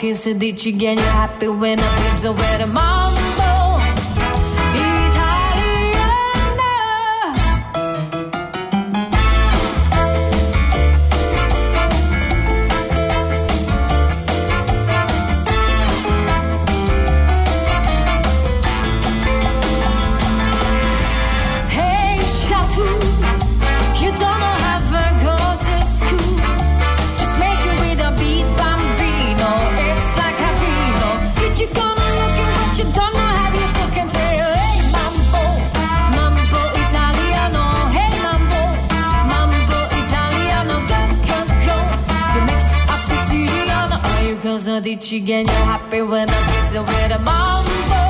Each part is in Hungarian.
che se dici che you're happy when I pizza with a mambo dici che you're happy when I pizza with a mambo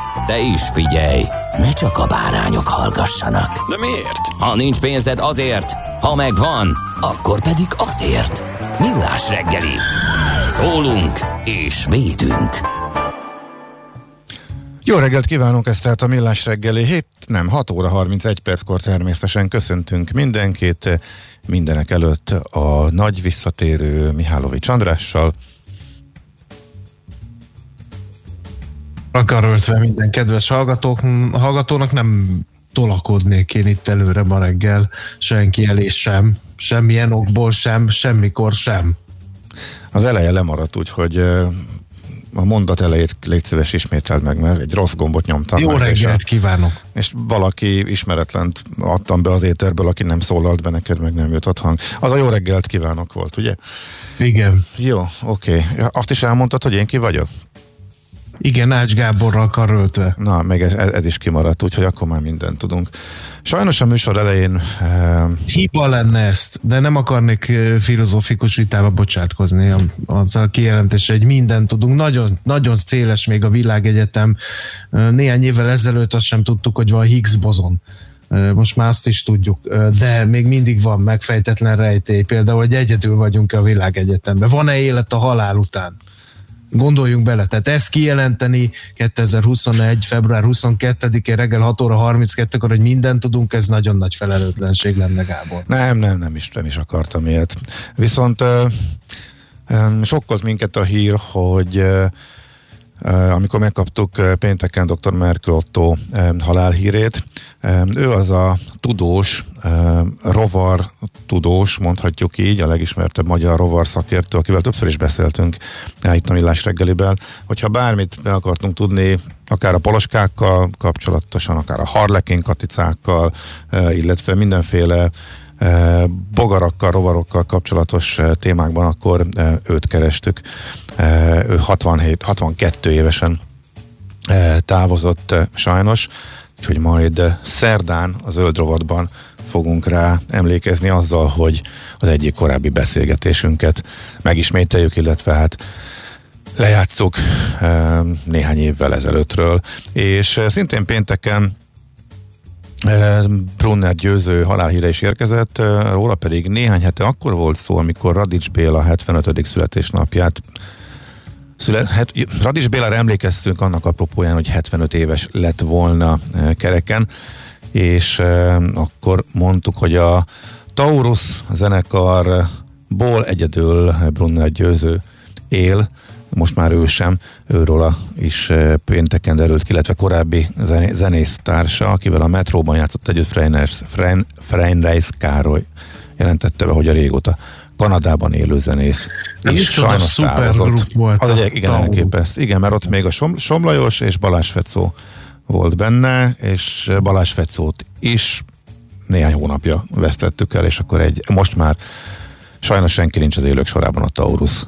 De is figyelj, ne csak a bárányok hallgassanak. De miért? Ha nincs pénzed azért, ha megvan, akkor pedig azért. Millás reggeli. Szólunk és védünk. Jó reggelt kívánunk, ez tehát a Millás reggeli 7, nem, 6 óra 31 perckor természetesen köszöntünk mindenkit, mindenek előtt a nagy visszatérő Mihálovics Andrással. Akaröltve minden kedves hallgatók, hallgatónak nem tolakodnék én itt előre ma reggel, senki elé sem, semmilyen okból sem, semmikor sem. Az eleje lemaradt, úgyhogy a mondat elejét légy szíves ismételd meg, mert egy rossz gombot nyomtam Jó meg, reggelt és, a, kívánok! és valaki ismeretlent adtam be az éterből, aki nem szólalt be, neked meg nem jutott hang. Az a jó reggelt kívánok volt, ugye? Igen. Jó, oké. Okay. Azt is elmondtad, hogy én ki vagyok? Igen, Ács Gáborral karöltve. Na, meg ez, ez is kimaradt, úgyhogy akkor már mindent tudunk. Sajnos a műsor elején... Uh, Hiba lenne ezt, de nem akarnék uh, filozófikus vitába bocsátkozni azzal a kijelentése, hogy mindent tudunk. Nagyon, nagyon széles még a világegyetem. Uh, néhány évvel ezelőtt azt sem tudtuk, hogy van Higgs bozon. Most már azt is tudjuk, de még mindig van megfejtetlen rejtély. Például, hogy egyedül vagyunk a világegyetemben. Van-e élet a halál után? Gondoljunk bele, tehát ezt kijelenteni 2021. február 22-én reggel 6 óra 32-kor, hogy mindent tudunk, ez nagyon nagy felelőtlenség lenne, Gábor. Nem, nem, nem is, nem is akartam ilyet. Viszont sokkolt minket a hír, hogy amikor megkaptuk pénteken dr. Merkel Otto halálhírét. Ő az a tudós, rovar tudós, mondhatjuk így, a legismertebb magyar rovar szakértő, akivel többször is beszéltünk itt a Millás reggeliben, hogyha bármit be akartunk tudni, akár a poloskákkal kapcsolatosan, akár a harlekin katicákkal, illetve mindenféle bogarakkal, rovarokkal kapcsolatos témákban, akkor őt kerestük. Ő 67, 62 évesen távozott sajnos, úgyhogy majd szerdán az zöld rovatban fogunk rá emlékezni azzal, hogy az egyik korábbi beszélgetésünket megismételjük, illetve hát lejátszuk néhány évvel ezelőttről. És szintén pénteken Brunner győző halálhíre is érkezett, róla pedig néhány hete akkor volt szó, amikor Radics Béla 75. születésnapját szület, hát, Radics Bélára emlékeztünk annak apropóján, hogy 75 éves lett volna kereken, és akkor mondtuk, hogy a Taurus zenekarból egyedül Brunner győző él, most már ő sem, őről is pénteken derült ki, illetve korábbi zenész társa, akivel a metróban játszott együtt Freinreis Károly jelentette be, hogy a régóta Kanadában élő zenész. Nem és sajnos szuper volt. Az egy, igen, elképeszt. Igen, mert ott még a Som, Somlajos és Balázs Fecó volt benne, és Balázs Fecót is néhány hónapja vesztettük el, és akkor egy, most már sajnos senki nincs az élők sorában a Taurus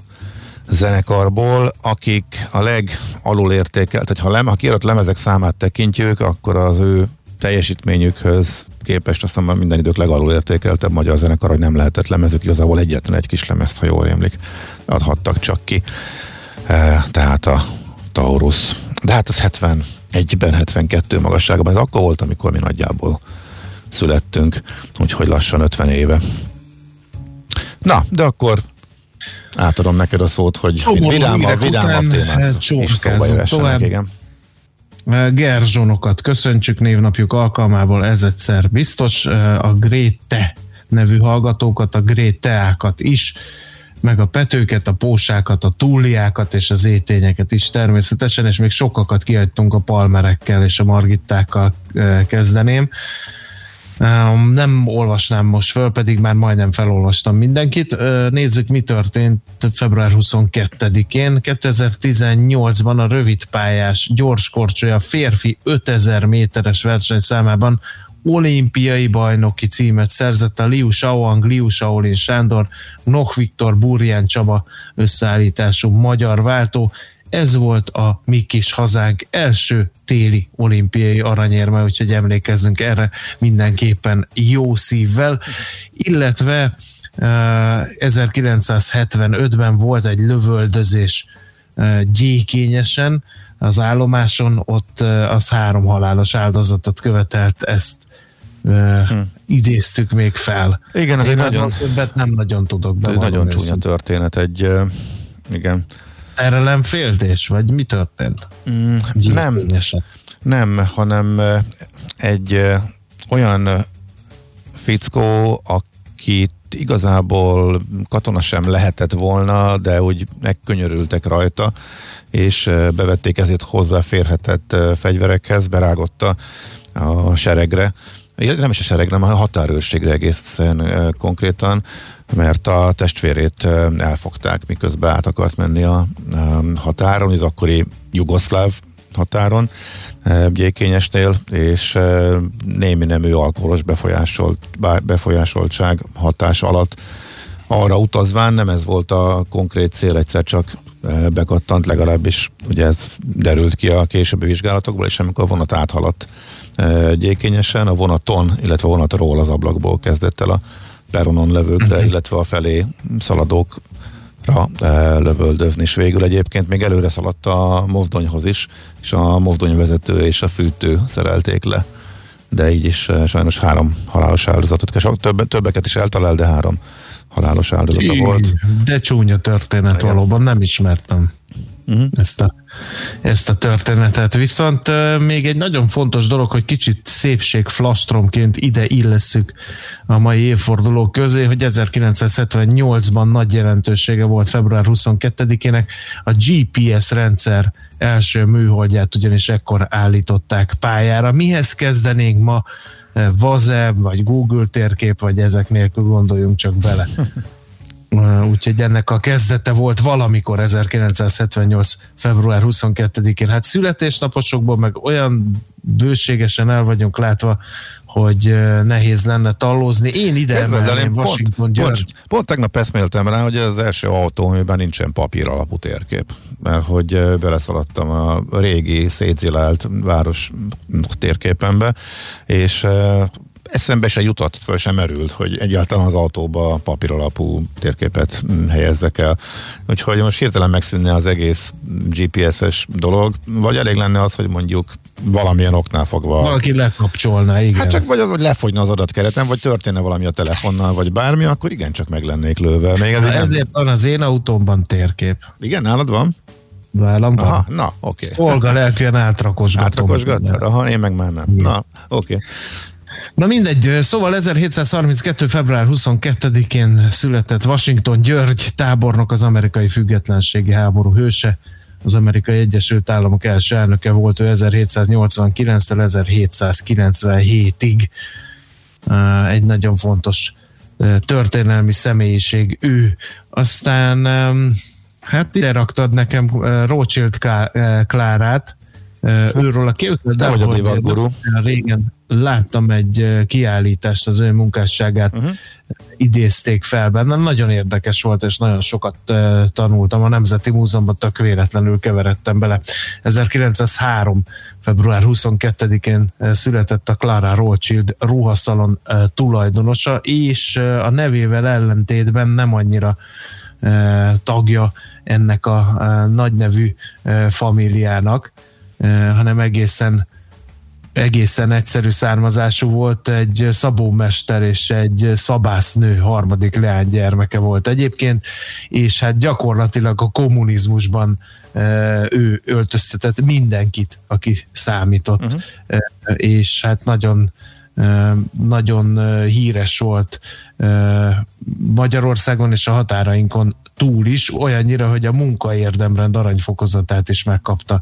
zenekarból, akik a legalul értékelt, tehát ha, lem, ha kiadott lemezek számát tekintjük, akkor az ő teljesítményükhöz képest aztán már minden idők legalul értékeltebb magyar zenekar, hogy nem lehetett lemezük, igazából egyetlen egy kis lemezt, ha jól rémlik, adhattak csak ki. E, tehát a Taurus. De hát az 71-ben, 72 magasságban, ez akkor volt, amikor mi nagyjából születtünk, úgyhogy lassan 50 éve. Na, de akkor átadom neked a szót, hogy vidámabb, vidámabb témát is szóba tovább. igen. Gerzsonokat köszöntsük névnapjuk alkalmából ez egyszer biztos, a Gréte nevű hallgatókat, a Gréteákat is, meg a Petőket, a Pósákat, a Túliákat és az Étényeket is természetesen, és még sokakat kiadtunk a Palmerekkel és a Margittákkal kezdeném. Nem olvasnám most föl, pedig már majdnem felolvastam mindenkit. Nézzük, mi történt február 22-én. 2018-ban a rövidpályás gyorskorcsolya férfi 5000 méteres versenyszámában olimpiai bajnoki címet szerzett a Liu Shaoang, Liu Shaolin Sándor, Nok Viktor, Burján Csaba összeállítású magyar váltó. Ez volt a mi kis hazánk első téli olimpiai aranyérme, úgyhogy emlékezzünk erre mindenképpen jó szívvel, illetve 1975-ben volt egy lövöldözés gyékényesen az állomáson, ott az három halálos áldozatot követelt, ezt hm. idéztük még fel. Igen, ez Én egy nagyon... Többet nem nagyon tudok. Ez egy nagyon csúnya történet, egy igen szerelemféltés, vagy mi történt? Mm, nem, nem, hanem egy olyan fickó, akit igazából katona sem lehetett volna, de úgy megkönyörültek rajta, és bevették ezért hozzáférhetett fegyverekhez, berágotta a seregre, nem is a seregre, hanem a határőrségre egészen konkrétan, mert a testvérét elfogták, miközben át akart menni a határon, az akkori jugoszláv határon, Gyékényesnél, és némi nemű alkoholos befolyásolt, befolyásoltság hatás alatt. Arra utazván, nem ez volt a konkrét cél, egyszer csak bekattant, legalábbis ugye ez derült ki a későbbi vizsgálatokból, és amikor a vonat áthaladt gyékényesen, a vonaton, illetve vonatról az ablakból kezdett el a peronon levőkre, uh-huh. illetve a felé szaladókra e, lövöldözni, és végül egyébként még előre szaladt a mozdonyhoz is, és a mozdony vezető és a fűtő szerelték le. De így is sajnos három halálos áldozatot, és több, többeket is eltalál, de három halálos áldozata volt. De csúnya történet Igen. valóban, nem ismertem uh-huh. ezt, a, ezt a történetet. Viszont uh, még egy nagyon fontos dolog, hogy kicsit szépség flastromként ide illesszük a mai évfordulók közé, hogy 1978-ban nagy jelentősége volt február 22-ének a GPS rendszer első műholdját ugyanis ekkor állították pályára. Mihez kezdenénk ma? Vaze, vagy Google térkép, vagy ezek nélkül gondoljunk csak bele. Úgyhogy ennek a kezdete volt valamikor 1978. február 22-én. Hát születésnaposokból meg olyan bőségesen el vagyunk látva, hogy nehéz lenne tallózni. Én ide emelném Washington pont, György. Pont, pont tegnap eszméltem rá, hogy ez az első autó, amiben nincsen papír alapú térkép. Mert hogy beleszaladtam a régi szétzilált város térképembe, és eszembe se jutott, föl sem merült, hogy egyáltalán az autóba papír alapú térképet helyezzek el. Úgyhogy most hirtelen megszűnne az egész GPS-es dolog, vagy elég lenne az, hogy mondjuk valamilyen oknál fogva. Valaki lekapcsolná, igen. Hát csak vagy, hogy lefogyna az adatkereten, vagy történne valami a telefonnal, vagy bármi, akkor igen, csak meg lennék lőve. Még ez ezért van az én autómban térkép. Igen, nálad van? Nálam van. Aha, na, oké. Okay. Szolga lelkűen átrakosgatom. Átrakosgattad? Aha, én meg már nem. Igen. Na, oké. Okay. Na mindegy, szóval 1732. február 22-én született Washington György tábornok az amerikai függetlenségi háború hőse, az amerikai Egyesült Államok első elnöke volt ő 1789-től 1797-ig. Egy nagyon fontos történelmi személyiség ő. Aztán hát ide raktad nekem Rothschild Klárát, őről a képzeld el, hogy régen láttam egy kiállítást, az ő munkásságát uh-huh. idézték fel benne. Nagyon érdekes volt, és nagyon sokat tanultam. A Nemzeti Múzeumban tök véletlenül keveredtem bele. 1903. február 22-én született a Clara Rothschild ruhaszalon tulajdonosa, és a nevével ellentétben nem annyira tagja ennek a nagynevű famíliának, hanem egészen egészen egyszerű származású volt, egy szabómester és egy szabásznő harmadik leánygyermeke volt egyébként, és hát gyakorlatilag a kommunizmusban ő öltöztetett mindenkit, aki számított, uh-huh. és hát nagyon nagyon híres volt Magyarországon és a határainkon túl is, olyannyira, hogy a munkaérdemrend aranyfokozatát is megkapta,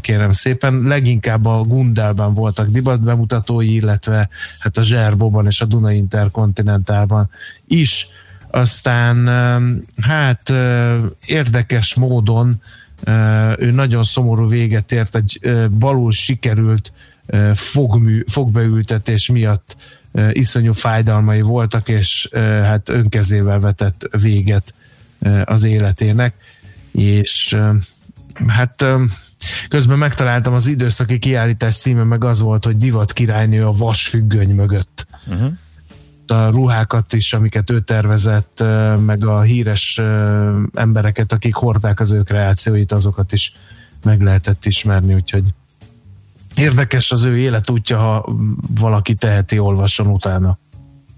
kérem szépen. Leginkább a Gundelben voltak divatbemutatói, illetve hát a Zserbóban és a Duna Interkontinentálban is. Aztán hát érdekes módon ő nagyon szomorú véget ért, egy balul sikerült fogmű, fogbeültetés miatt iszonyú fájdalmai voltak, és hát önkezével vetett véget az életének, és hát közben megtaláltam az időszaki kiállítás címe, meg az volt, hogy divat királynő a vasfüggöny mögött. Uh-huh. A ruhákat is, amiket ő tervezett, meg a híres embereket, akik hordták az ő kreációit, azokat is meg lehetett ismerni, úgyhogy érdekes az ő életútja, ha valaki teheti, olvasson utána.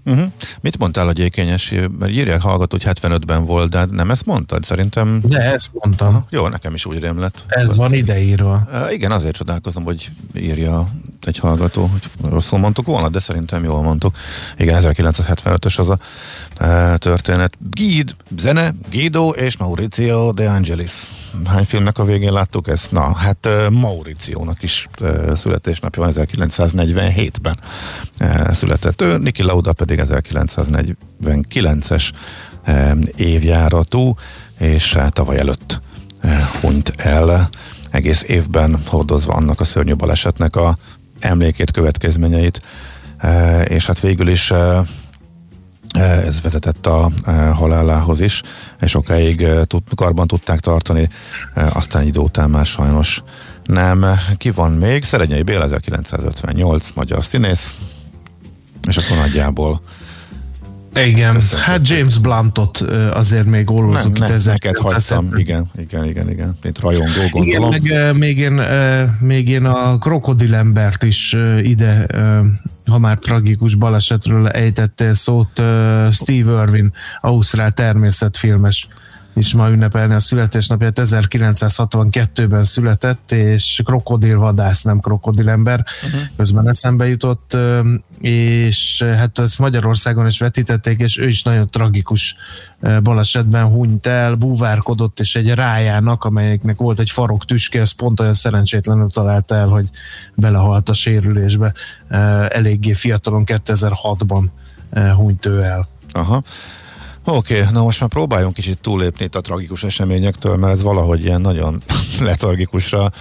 Uh-huh. Mit mondtál a gyékényes? Mert írják hallgató, hogy 75-ben volt, de nem ezt mondtad? Szerintem... De ezt mondtam. Jó, nekem is úgy rém lett. Ez van ideírva. Igen, azért csodálkozom, hogy írja egy hallgató, hogy rosszul mondtuk volna, de szerintem jól mondtuk. Igen, 1975-ös az a történet. Gid, zene, Guido és Mauricio de Angelis. Hány filmnek a végén láttuk ezt? Na, hát Mauriciónak is születésnapja van 1947-ben uh, született. Ő, Niki Lauda pedig 1949-es uh, évjáratú, és tavaly előtt hunyt el. Egész évben hordozva annak a szörnyű balesetnek a emlékét, következményeit, és hát végül is ez vezetett a halálához is, és sokáig karban tudták tartani, aztán idő után már sajnos nem. Ki van még? Szerenyei Béla 1958, magyar színész, és akkor nagyjából igen, Köszönöm. hát James Bluntot azért még ólózzuk itt ezzel. Neked hagytam, igen, igen, igen, igen, mint rajongó gondolom. Igen, meg még én, még én a krokodilembert is ide, ha már tragikus balesetről ejtettél szót, Steve Irwin, Ausztrál természetfilmes is ma ünnepelni a születésnapját. 1962-ben született, és krokodilvadász, nem krokodilember. Uh-huh. Közben eszembe jutott, és hát ezt Magyarországon is vetítették, és ő is nagyon tragikus balesetben hunyt el, búvárkodott, és egy rájának, amelyeknek volt egy farok tüske, ez pont olyan szerencsétlenül találta el, hogy belehalt a sérülésbe. Eléggé fiatalon 2006-ban hunyt ő el. Aha. Oké, okay, na most már próbáljunk kicsit túllépni itt a tragikus eseményektől, mert ez valahogy ilyen nagyon letargikusra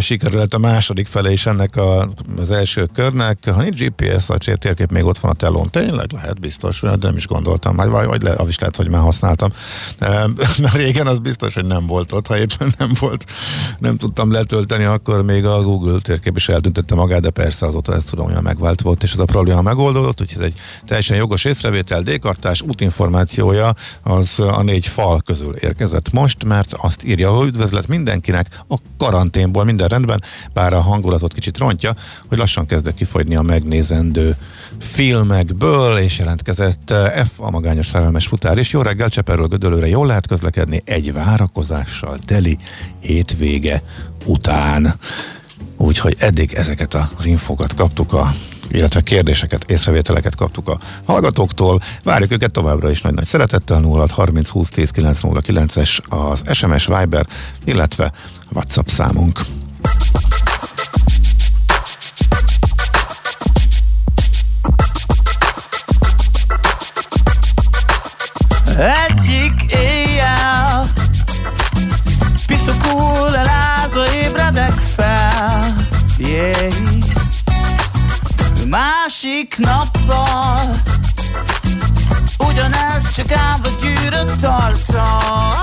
sikerült a második fele is ennek a, az első körnek. Ha nincs GPS, a térkép még ott van a telón. Tényleg lehet biztos, de nem is gondoltam. Vagy, vagy le, az is lehet, hogy már használtam. Mert régen az biztos, hogy nem volt ott. Ha éppen nem volt, nem tudtam letölteni, akkor még a Google térkép is eltüntette magát, de persze azóta ezt tudom, hogy megvált volt, és ez a probléma megoldódott, úgyhogy ez egy teljesen jogos észrevétel, dékartás, útinformációja az a négy fal közül érkezett most, mert azt írja, hogy üdvözlet mindenkinek a karanténból, minden rendben, bár a hangulatot kicsit rontja, hogy lassan kezdek kifogyni a megnézendő filmekből, és jelentkezett eh, F, a magányos szerelmes futár, és jó reggel Cseperről Gödölőre jól lehet közlekedni egy várakozással teli hétvége után. Úgyhogy eddig ezeket az infokat kaptuk a illetve kérdéseket, észrevételeket kaptuk a hallgatóktól. Várjuk őket továbbra is nagy-nagy szeretettel 0 30 20 10 909 es az SMS Viber, illetve WhatsApp számunk. Másik nappal. Ugyanez csak állva gyűrött arccal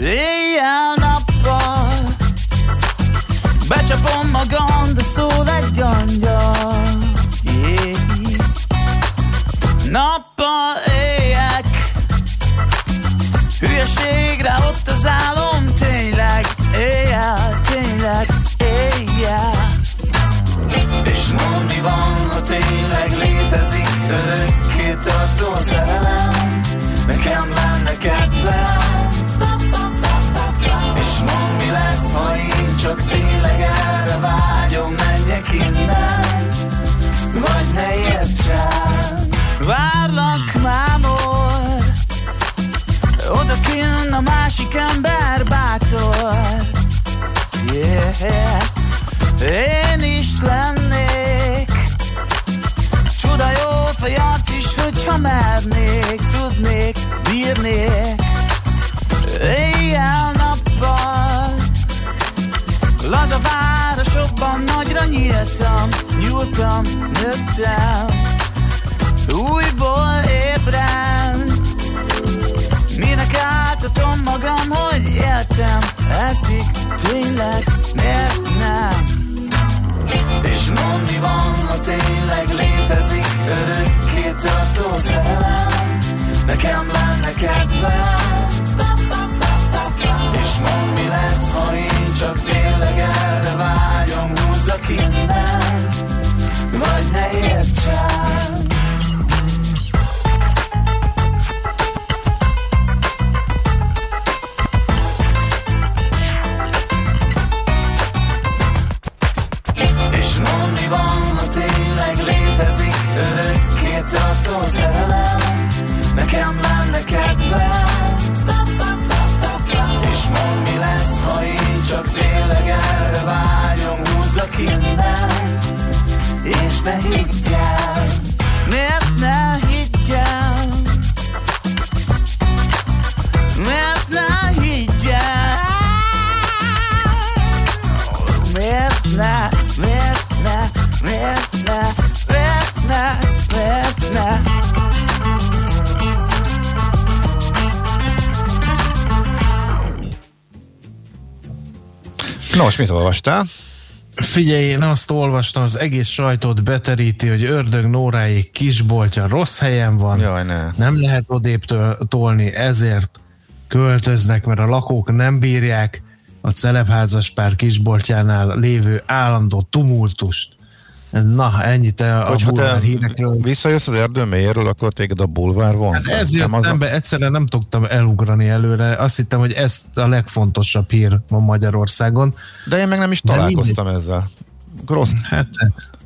Éjjel-nappal Becsapom magam, de szól egy angyal. Yeah. Nappal éjek. Hülyeségre ott az álom Tényleg éjjel, tényleg éjjel És mondd mi van, ha tényleg létezik Örökké tartó szerelem. Nekem lenne kedvem. És mondd mi lesz, ha én csak tényleg erre vágyom Menjek innen. Vagy ne értsen. Várlak mámor Oda kinn a másik ember bátor. Yeah Én is lennék. Csuda jó fejarc is, hogyha mernék Tudnék, bírnék. Éjjel-nappal Laza városokban nagyra nyíltam Nyúltam, nőttem. Újból ébren. Minek átadom magam, hogy éltem? Eddig tényleg miért nem És van, ha tényleg létezik Örökké tartó szerelem? Nekem lenne kedvem. És mondd mi lesz, ha én csak tényleg erre vágyom Húzzak innen? Vagy ne értsen Örökké tartó szerelem Nekem lenne kedvem És mondd mi lesz, ha én csak tényleg erre vágyom Húzzak innen És ne higgyel Miért Nos, mit olvastál? Figyelj, én azt olvastam, az egész sajtót beteríti, hogy ördög Nóráék kisboltja rossz helyen van. Jaj, ne. Nem lehet odébb tol- tolni, ezért költöznek, mert a lakók nem bírják a celebházas pár kisboltjánál lévő állandó tumultust. Na, ennyit a, a Hogyha te bulvár hírekről. visszajössz az erdő mélyéről, akkor téged a bulvár von. Hát ez jött az a- szembe, egyszerűen nem tudtam elugrani előre. Azt hittem, hogy ez a legfontosabb hír ma Magyarországon. De én meg nem is találkoztam ezzel. Rossz, Hát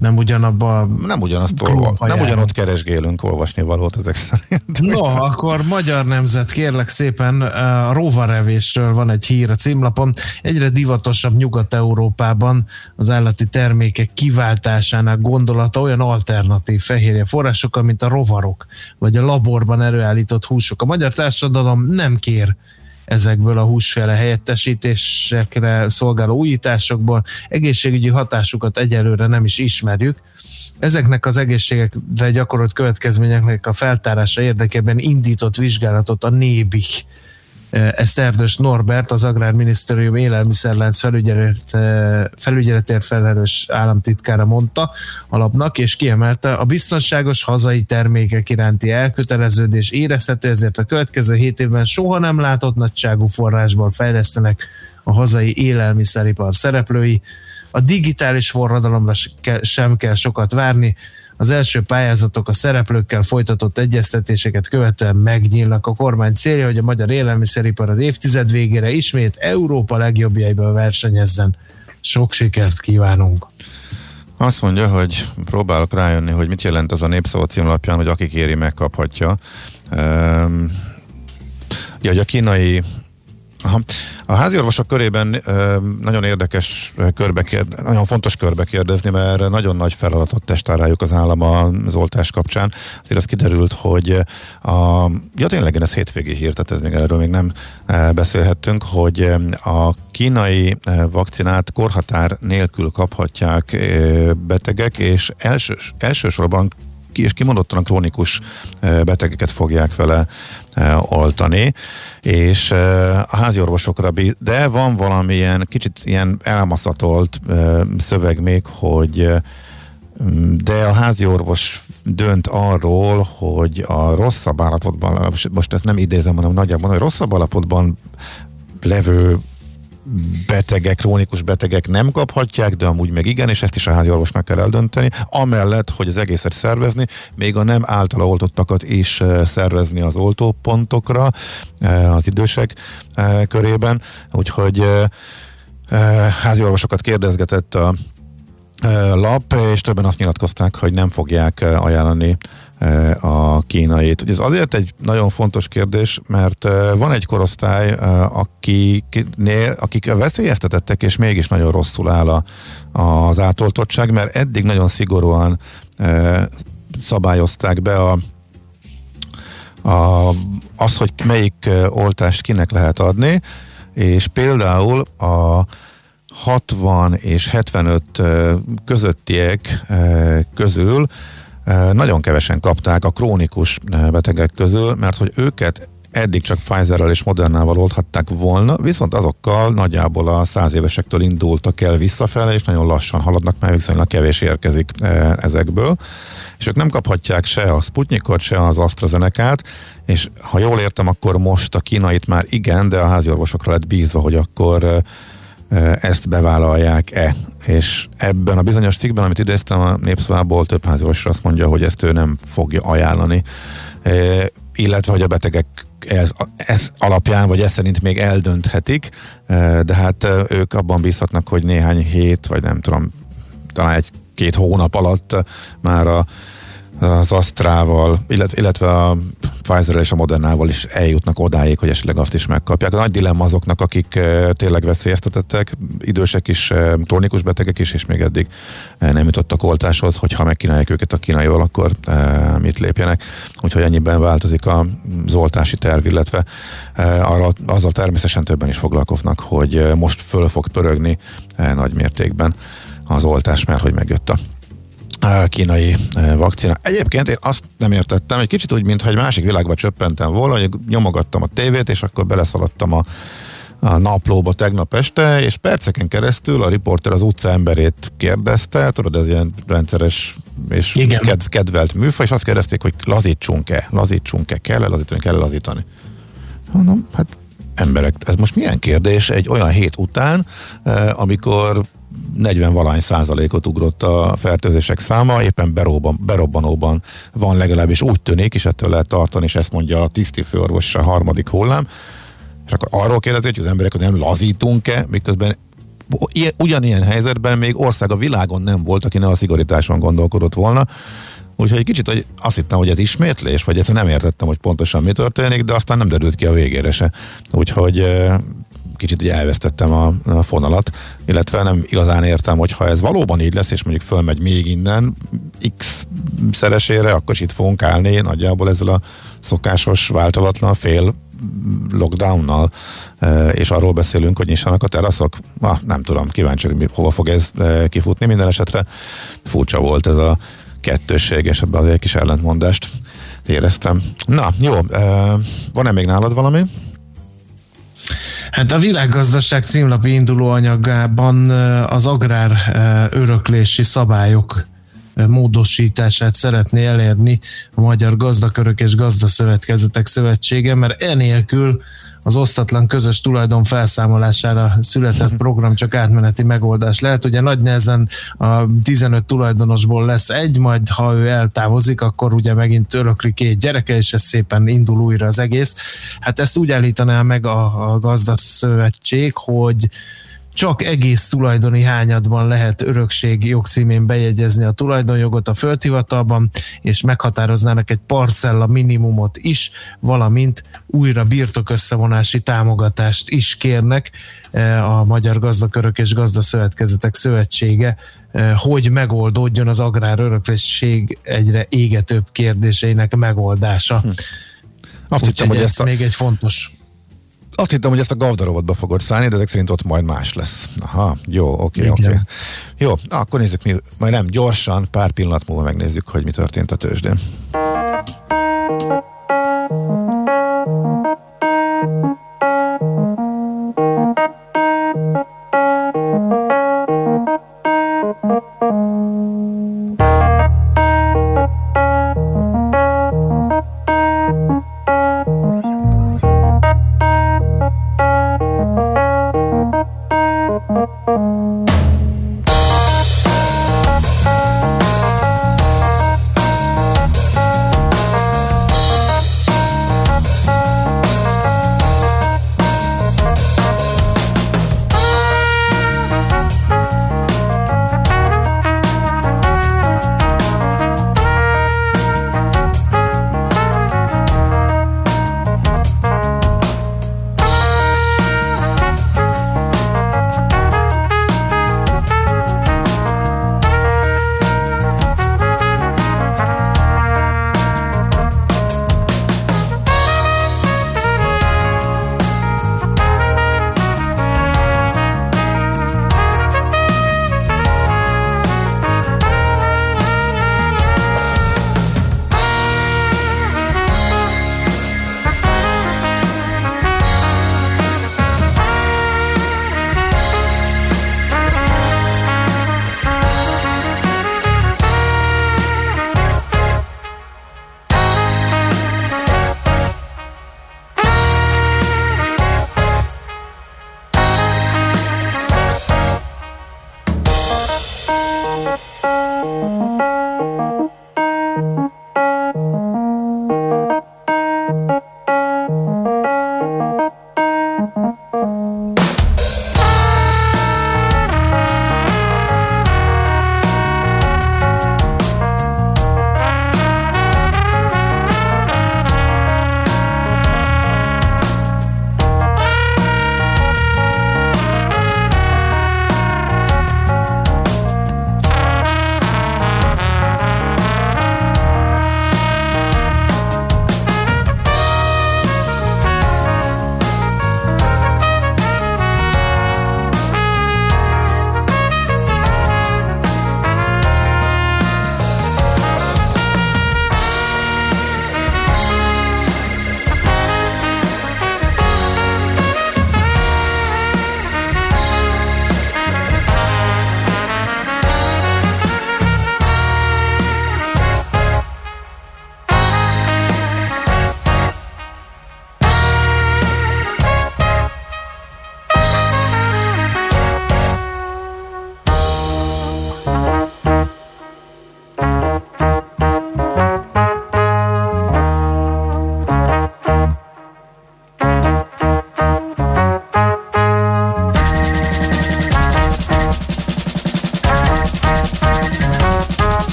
Nem ugyanabba Nem ugyanazt olva, nem ugyanott keresgélünk olvasni valót ezek szerint. No, akkor Magyar Nemzet, kérlek szépen, a rovarevésről van egy hír a címlapon. Egyre divatosabb Nyugat-Európában az állati termékek kiváltásának gondolata olyan alternatív fehérje forrásokkal, mint a rovarok, vagy a laborban előállított húsok. A magyar társadalom nem kér ezekből a húsféle helyettesítésekre szolgáló újításokból. Egészségügyi hatásukat egyelőre nem is ismerjük. Ezeknek az egészségekre gyakorolt következményeknek a feltárása érdekében indított vizsgálatot a NÉBIK ezt Erdős Norbert, az Agrárminisztérium élelmiszerlánc felügyelet, felügyeletért felelős államtitkára mondta alapnak, és kiemelte, a biztonságos hazai termékek iránti elköteleződés érezhető, ezért a következő hét évben soha nem látott nagyságú forrásból fejlesztenek a hazai élelmiszeripar szereplői. A digitális forradalomra sem kell sokat várni, az első pályázatok a szereplőkkel folytatott egyeztetéseket követően megnyílnak. A kormány célja, hogy a magyar élelmiszeripar az évtized végére ismét Európa legjobbjaiból versenyezzen. Sok sikert kívánunk! Azt mondja, hogy próbálok rájönni, hogy mit jelent az a népszava címlapján, hogy aki kéri, megkaphatja. Um, ja, hogy a kínai Aha. A háziorvosok körében ö, nagyon érdekes körbe kérd, nagyon fontos körbe kérdezni, mert nagyon nagy feladatot testál rájuk az állam az oltás kapcsán. Azért az kiderült, hogy a, ja tényleg ez hétvégi hír, tehát ez még erről még nem beszélhettünk, hogy a kínai vakcinát korhatár nélkül kaphatják betegek, és elsős, elsősorban ki, és kimondottan a krónikus e, betegeket fogják vele e, oltani, és e, a háziorvosokra, bí- de van valamilyen kicsit ilyen elmaszatolt szöveg még, hogy e, de a házi orvos dönt arról, hogy a rosszabb állapotban, most ezt nem idézem, hanem nagyjából, hogy rosszabb állapotban levő betegek, krónikus betegek nem kaphatják, de amúgy meg igen, és ezt is a házi orvosnak kell eldönteni, amellett, hogy az egészet szervezni, még a nem általa oltottakat is eh, szervezni az oltópontokra eh, az idősek eh, körében, úgyhogy házi orvosokat kérdezgetett a lap, és többen azt nyilatkozták, hogy nem fogják ajánlani a kínait. Ez azért egy nagyon fontos kérdés, mert van egy korosztály, akiknél, akik veszélyeztetettek, és mégis nagyon rosszul áll a, az átoltottság, mert eddig nagyon szigorúan szabályozták be a a, az, hogy melyik oltást kinek lehet adni, és például a 60 és 75 eh, közöttiek közül nagyon kevesen kapták a krónikus betegek közül, mert hogy őket eddig csak Pfizerrel és Modernával oldhatták volna, viszont azokkal nagyjából a száz évesektől indultak el visszafele, és nagyon lassan haladnak, mert viszonylag kevés érkezik ezekből. És ők nem kaphatják se a Sputnikot, se az AstraZeneca-t, és ha jól értem, akkor most a kínait már igen, de a háziorvosokra lett bízva, hogy akkor ezt bevállalják-e. És ebben a bizonyos cikkben, amit idéztem a népszavából, több háziorvos azt mondja, hogy ezt ő nem fogja ajánlani. Eh, illetve, hogy a betegek ez, ez alapján, vagy ez szerint még eldönthetik, eh, de hát ők abban bízhatnak, hogy néhány hét, vagy nem tudom, talán egy-két hónap alatt már a az Astrával, illetve, illetve a pfizer és a Modernával is eljutnak odáig, hogy esetleg azt is megkapják. A nagy dilemma azoknak, akik tényleg veszélyeztetettek, idősek is, krónikus betegek is, és még eddig nem jutottak oltáshoz, hogyha megkínálják őket a kínaival, akkor mit lépjenek. Úgyhogy ennyiben változik az oltási terv, illetve arra, azzal természetesen többen is foglalkoznak, hogy most föl fog pörögni nagy mértékben az oltás, mert hogy megjött a a kínai eh, vakcina. Egyébként én azt nem értettem, egy kicsit úgy, mintha egy másik világba csöppentem volna, hogy nyomogattam a tévét, és akkor beleszaladtam a, a naplóba tegnap este, és perceken keresztül a riporter az utca emberét kérdezte, tudod, ez ilyen rendszeres és Igen. kedv, kedvelt műfaj, és azt kérdezték, hogy lazítsunk-e, lazítsunk-e, kell-e lazítani, kell-e lazítani. Mondom, hát emberek, ez most milyen kérdés egy olyan hét után, eh, amikor 40 valány százalékot ugrott a fertőzések száma, éppen berobban, berobbanóban van legalábbis úgy tűnik, és ettől lehet tartani, és ezt mondja a tisztifőorvos és a harmadik hullám, és akkor arról kérdezik, hogy az emberek, hogy nem lazítunk-e, miközben ilyen- ugyanilyen helyzetben még ország a világon nem volt, aki ne a szigorításon gondolkodott volna. Úgyhogy egy kicsit hogy azt hittem, hogy ez ismétlés, vagy ezt nem értettem, hogy pontosan mi történik, de aztán nem derült ki a végére se. Úgyhogy kicsit ugye elvesztettem a, a fonalat, illetve nem igazán értem, hogy ha ez valóban így lesz, és mondjuk fölmegy még innen x szeresére, akkor is itt fogunk állni nagyjából ezzel a szokásos, változatlan fél lockdownnal, eh, és arról beszélünk, hogy nyissanak a teraszok. Ah, nem tudom, kíváncsi, hogy hova fog ez eh, kifutni. Minden esetre furcsa volt ez a kettősség, és ebben az egy kis ellentmondást éreztem. Na, jó, eh, van-e még nálad valami? Hát a világgazdaság címlapi induló anyagában eh, az agrár öröklési szabályok módosítását szeretné elérni a Magyar Gazdakörök és Gazdaszövetkezetek Szövetsége, mert enélkül az osztatlan közös tulajdon felszámolására született program csak átmeneti megoldás lehet. Ugye nagy nehezen a 15 tulajdonosból lesz egy, majd ha ő eltávozik, akkor ugye megint örökli két gyereke, és ez szépen indul újra az egész. Hát ezt úgy állítaná meg a, a gazdaszövetség, hogy csak egész tulajdoni hányadban lehet örökség jogcímén bejegyezni a tulajdonjogot a földhivatalban, és meghatároznának egy parcella minimumot is, valamint újra birtokösszevonási támogatást is kérnek eh, a Magyar Gazdakörök és Gazdaszövetkezetek Szövetsége, eh, hogy megoldódjon az agrár öröklesség egyre égetőbb kérdéseinek megoldása. Azt hittem, Úgyhogy hogy ez ezt a, még egy fontos azt hittem, hogy ezt a gavdarovatba fogod szállni, de ezek szerint ott majd más lesz. Aha, jó, oké, oké. Jó, na, akkor nézzük mi, majd nem gyorsan, pár pillanat múlva megnézzük, hogy mi történt a tőzsdén.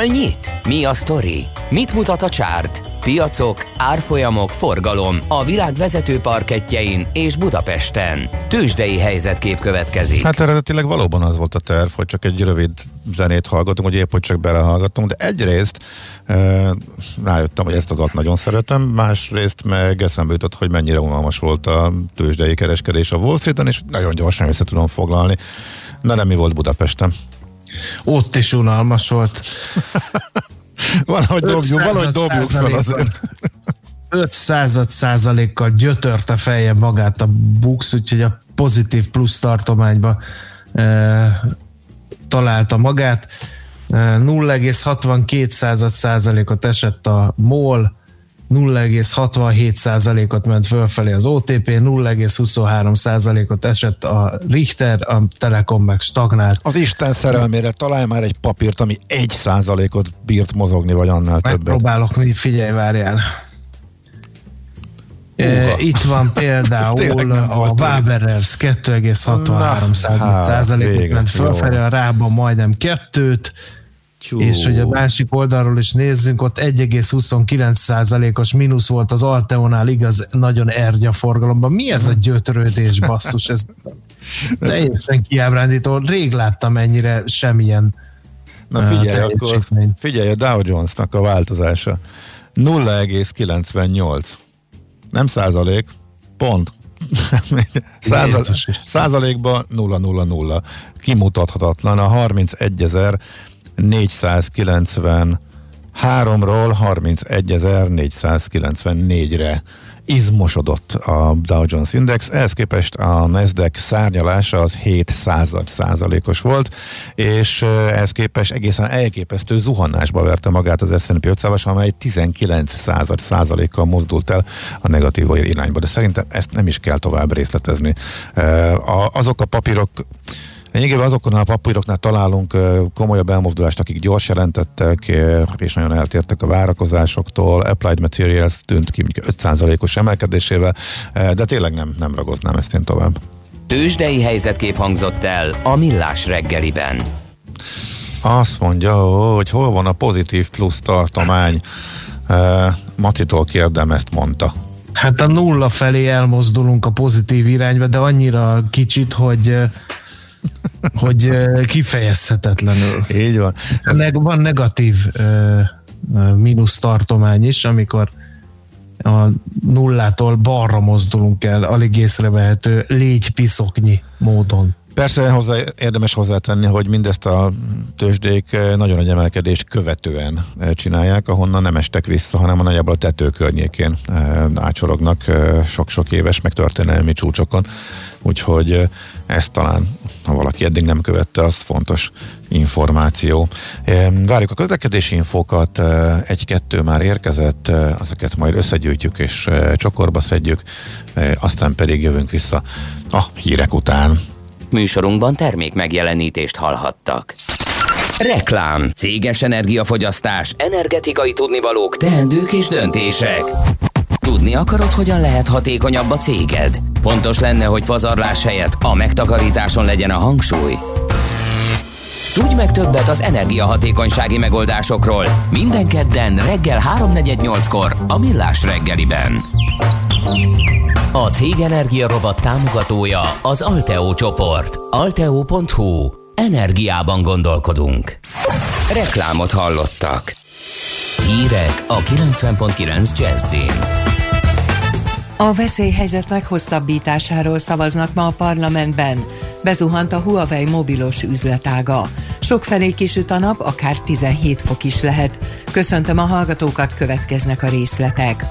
Hol nyit? Mi a sztori? Mit mutat a csárt? Piacok, árfolyamok, forgalom a világ vezető parketjein és Budapesten. Tősdei helyzetkép következik. Hát eredetileg valóban az volt a terv, hogy csak egy rövid zenét hallgatunk, hogy épp hogy csak belehallgatunk, de egyrészt e, rájöttem, hogy ezt a dalt nagyon szeretem, másrészt meg eszembe jutott, hogy mennyire unalmas volt a tőzsdei kereskedés a Wall Street-en, és nagyon gyorsan össze tudom foglalni. Na nem mi volt Budapesten? Ott is unalmas volt. valahogy dobjuk, valahogy dobjuk fel azért. 5 század százalékkal gyötörte feje magát a Bux, úgyhogy a pozitív plusz tartományba e, találta magát. E, 0,62 század százalékot esett a MOL, 0,67%-ot ment fölfelé az OTP, 0,23%-ot esett a Richter, a Telekom meg stagnált. Az Isten szerelmére találj már egy papírt, ami 1%-ot bírt mozogni, vagy annál többet. Megpróbálok, figyelj, várjál. Uh, Itt van például a Waberers 2,63 százalékot ment fölfelé, a Rába majdnem kettőt, Tyú. És hogy a másik oldalról is nézzünk, ott 1,29%-os mínusz volt az Alteonál, igaz, nagyon ergya forgalomban. Mi ez a gyötrődés, basszus? Ez teljesen kiábrándító. Rég láttam ennyire semmilyen Na figyelj, akkor figyelj a Dow Jones-nak a változása. 0,98. Nem százalék, pont. Százal, százalékban 0,00. Kimutathatatlan a 31 ezer 493-ról 31.494-re izmosodott a Dow Jones Index, ehhez képest a Nasdaq szárnyalása az 7 század százalékos volt, és ehhez képest egészen elképesztő zuhanásba verte magát az S&P 500 amely 19 század százalékkal mozdult el a negatív irányba, de szerintem ezt nem is kell tovább részletezni. Azok a papírok Lényegében azokon a papíroknál találunk komolyabb elmozdulást, akik gyors jelentettek, és nagyon eltértek a várakozásoktól. Applied Materials tűnt ki 5%-os emelkedésével, de tényleg nem, nem ragoznám ezt én tovább. Tőzsdei helyzetkép hangzott el a Millás reggeliben. Azt mondja, hogy hol van a pozitív plusz tartomány. Macitól kérdem, ezt mondta. Hát a nulla felé elmozdulunk a pozitív irányba, de annyira kicsit, hogy hogy kifejezhetetlenül. Így van. Neg- van negatív mínusz tartomány is, amikor a nullától balra mozdulunk el, alig észrevehető légypiszoknyi módon. Persze hozzá, érdemes hozzátenni, hogy mindezt a tőzsdék nagyon nagy emelkedést követően csinálják, ahonnan nem estek vissza, hanem a nagyjából a tető környékén ácsorognak sok-sok éves, meg történelmi csúcsokon. Úgyhogy ez talán, ha valaki eddig nem követte, az fontos információ. Várjuk a közlekedési infokat, egy-kettő már érkezett, ezeket majd összegyűjtjük és csokorba szedjük, aztán pedig jövünk vissza a hírek után. Műsorunkban termék megjelenítést hallhattak. Reklám, céges energiafogyasztás, energetikai tudnivalók, teendők és döntések. Tudni akarod, hogyan lehet hatékonyabb a céged? Fontos lenne, hogy pazarlás helyett a megtakarításon legyen a hangsúly. Tudj meg többet az energiahatékonysági megoldásokról minden kedden reggel 3.48-kor a Millás reggeliben. A Cég Energia Robot támogatója az Alteo csoport. Alteo.hu. Energiában gondolkodunk. Reklámot hallottak. Hírek a 90.9 Jazzin. A veszélyhelyzet meghosszabbításáról szavaznak ma a parlamentben. Bezuhant a Huawei mobilos üzletága. Sokfelé kisüt a nap, akár 17 fok is lehet. Köszöntöm a hallgatókat, következnek a részletek.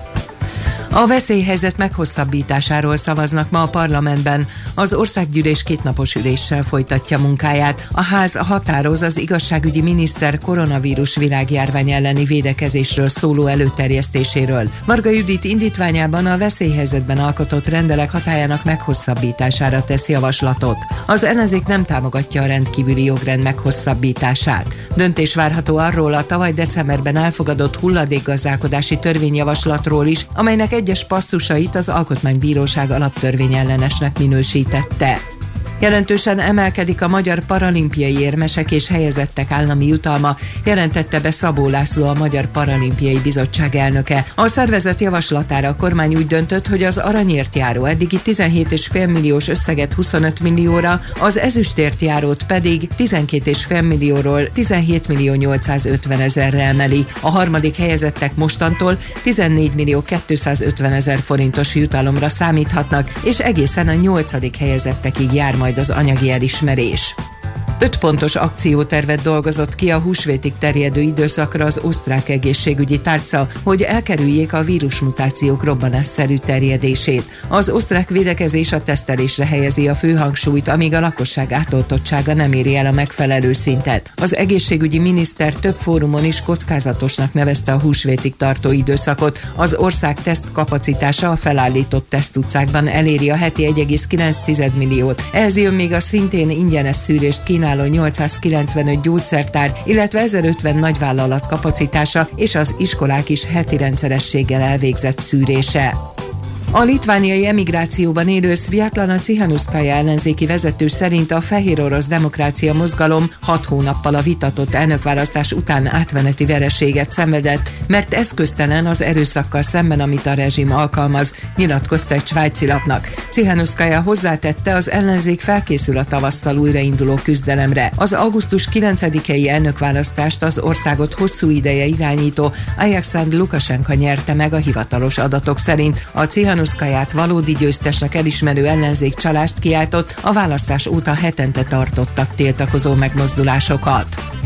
A veszélyhelyzet meghosszabbításáról szavaznak ma a parlamentben. Az országgyűlés kétnapos üléssel folytatja munkáját. A ház határoz az igazságügyi miniszter koronavírus világjárvány elleni védekezésről szóló előterjesztéséről. Marga Judit indítványában a veszélyhelyzetben alkotott rendelek hatájának meghosszabbítására tesz javaslatot. Az ellenzék nem támogatja a rendkívüli jogrend meghosszabbítását. Döntés várható arról a tavaly decemberben elfogadott hulladékgazdálkodási törvényjavaslatról is, amelynek egyes passzusait az Alkotmánybíróság alaptörvényellenesnek minősítette. Jelentősen emelkedik a magyar paralimpiai érmesek és helyezettek állami jutalma, jelentette be Szabó László a Magyar Paralimpiai Bizottság elnöke. A szervezet javaslatára a kormány úgy döntött, hogy az aranyért járó eddigi 17,5 milliós összeget 25 millióra, az ezüstért járót pedig 12,5 millióról 17 millió 850 ezerre emeli. A harmadik helyezettek mostantól 14 millió 250 ezer forintos jutalomra számíthatnak, és egészen a nyolcadik helyezettekig jár majd az anyagi elismerés. Öt pontos akciótervet dolgozott ki a húsvétig terjedő időszakra az osztrák egészségügyi tárca, hogy elkerüljék a vírusmutációk robbanásszerű terjedését. Az osztrák védekezés a tesztelésre helyezi a főhangsúlyt, amíg a lakosság átoltottsága nem éri el a megfelelő szintet. Az egészségügyi miniszter több fórumon is kockázatosnak nevezte a húsvétig tartó időszakot. Az ország teszt kapacitása a felállított tesztutcákban eléri a heti 1,9 milliót. Ehhez jön még a szintén ingyenes szűrést kínál kínáló 895 gyógyszertár, illetve 1050 nagyvállalat kapacitása és az iskolák is heti rendszerességgel elvégzett szűrése. A litvániai emigrációban élő Sviatlana Cihanuszkaja ellenzéki vezető szerint a fehér orosz demokrácia mozgalom hat hónappal a vitatott elnökválasztás után átmeneti vereséget szenvedett, mert eszköztelen az erőszakkal szemben, amit a rezsim alkalmaz, nyilatkozta egy svájci lapnak. Cihanuszkaja hozzátette, az ellenzék felkészül a tavasszal újrainduló küzdelemre. Az augusztus 9-i elnökválasztást az országot hosszú ideje irányító Ajaxand Lukasenka nyerte meg a hivatalos adatok szerint. A Cihanuszkaja Tihanuszkaját valódi győztesnek elismerő ellenzék csalást kiáltott, a választás óta hetente tartottak tiltakozó megmozdulásokat.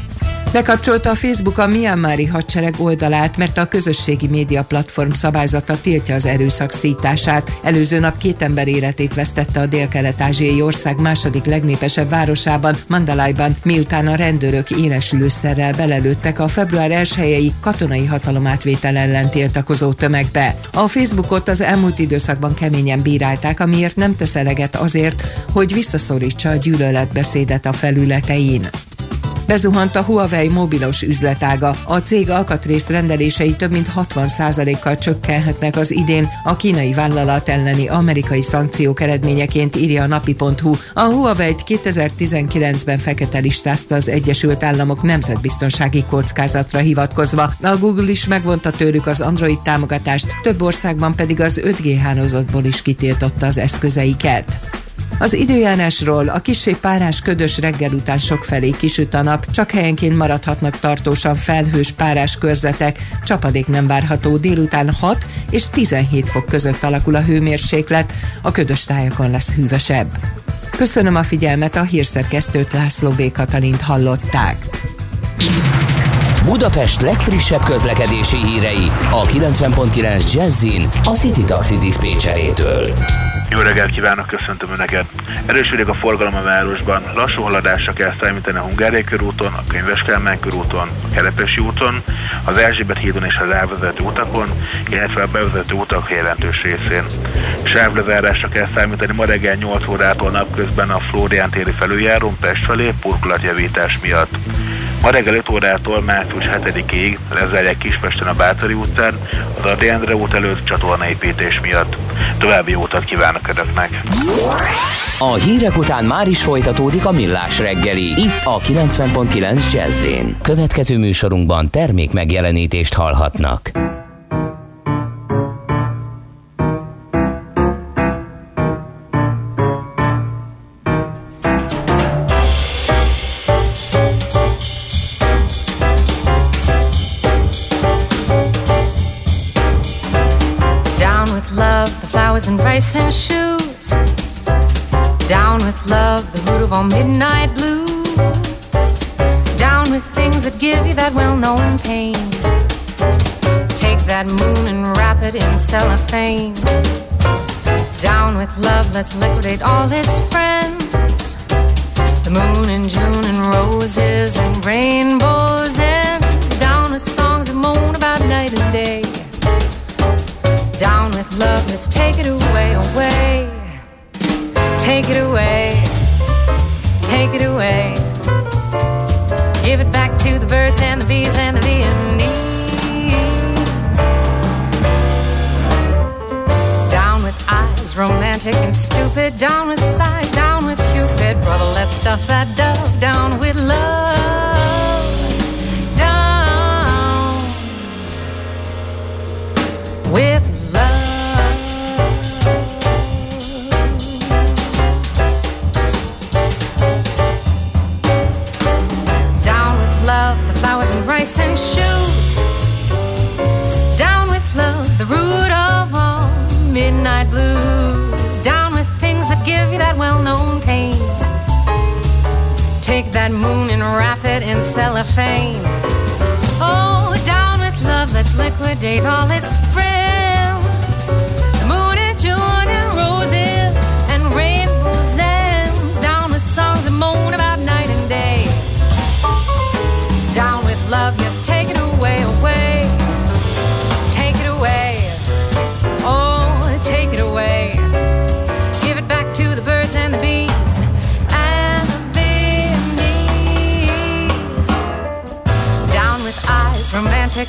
Bekapcsolta a Facebook a Myanmari hadsereg oldalát, mert a közösségi média platform szabályzata tiltja az erőszak szítását. Előző nap két ember életét vesztette a dél-kelet-ázsiai ország második legnépesebb városában, Mandalayban, miután a rendőrök éles lőszerrel belelőttek a február 1 katonai hatalomátvétel ellen tiltakozó tömegbe. A Facebookot az elmúlt időszakban keményen bírálták, amiért nem tesz eleget azért, hogy visszaszorítsa a gyűlöletbeszédet a felületein. Bezuhant a Huawei mobilos üzletága. A cég alkatrész rendelései több mint 60%-kal csökkenhetnek az idén a kínai vállalat elleni amerikai szankciók eredményeként írja a napi.hu. A Huawei-t 2019-ben fekete listázta az Egyesült Államok nemzetbiztonsági kockázatra hivatkozva. A Google is megvonta tőlük az Android támogatást, több országban pedig az 5G hálózatból is kitiltotta az eszközeiket. Az időjárásról a kisé párás ködös reggel után sokfelé kisüt a nap, csak helyenként maradhatnak tartósan felhős párás körzetek, csapadék nem várható délután 6 és 17 fok között alakul a hőmérséklet, a ködös tájakon lesz hűvösebb. Köszönöm a figyelmet, a hírszerkesztőt László B. Katalint hallották. Budapest legfrissebb közlekedési hírei a 90.9 Jazzin a City Taxi Dispécsejétől. Jó reggelt kívánok, köszöntöm Önöket! Erősödik a forgalom a városban, lassú haladásra kell számítani a Hungáriai körúton, a Könyves Kálmán körúton, a Kerepesi úton, az Erzsébet hídon és az elvezető utakon, illetve a bevezető utak jelentős részén. Sávlezárásra kell számítani ma reggel 8 órától napközben a Flórián téri felüljárón Pest felé burkolatjavítás miatt. Ma reggel 5 órától március 7-ig lezárják Kispesten a Bátori utcán, az Adi Endre út előtt csatornaépítés miatt. További jó utat kívánok Önöknek! A hírek után már is folytatódik a millás reggeli, itt a 90.9 jazz Következő műsorunkban termék megjelenítést hallhatnak. Midnight blues. Down with things that give you that well known pain. Take that moon and wrap it in cellophane. Down with love, let's liquidate all its friends. The moon in June and roses and rainbows ends. Down with songs that moan about night and day. Down with love, let's take it away, away. Take it away, take it away. Give it back to the birds and the bees and the Viennese. Down with eyes, romantic and stupid. Down with sighs, down with Cupid. Cupid, brother, let's stuff that dove down with love. Cellophane. Oh, down with love, let's liquidate all its friends.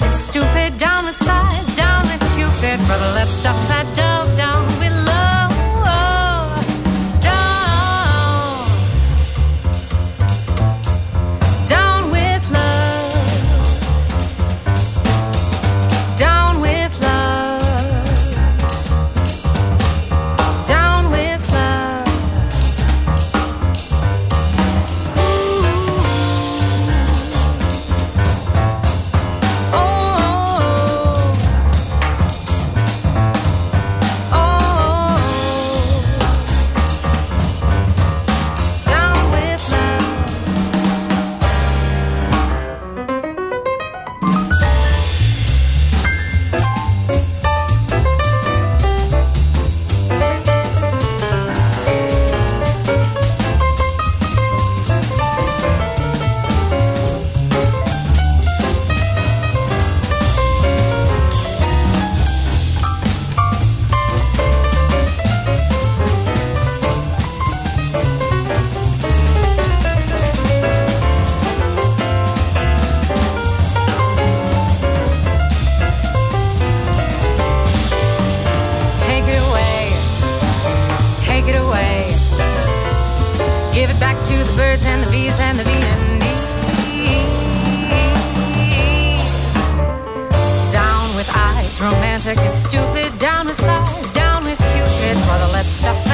And stupid. Down with sighs, down with Cupid. Brother, let's stuff that dove the birds and the bees and the bees. Down with eyes, romantic and stupid. Down with sighs, down with Cupid. Brother, let's stuff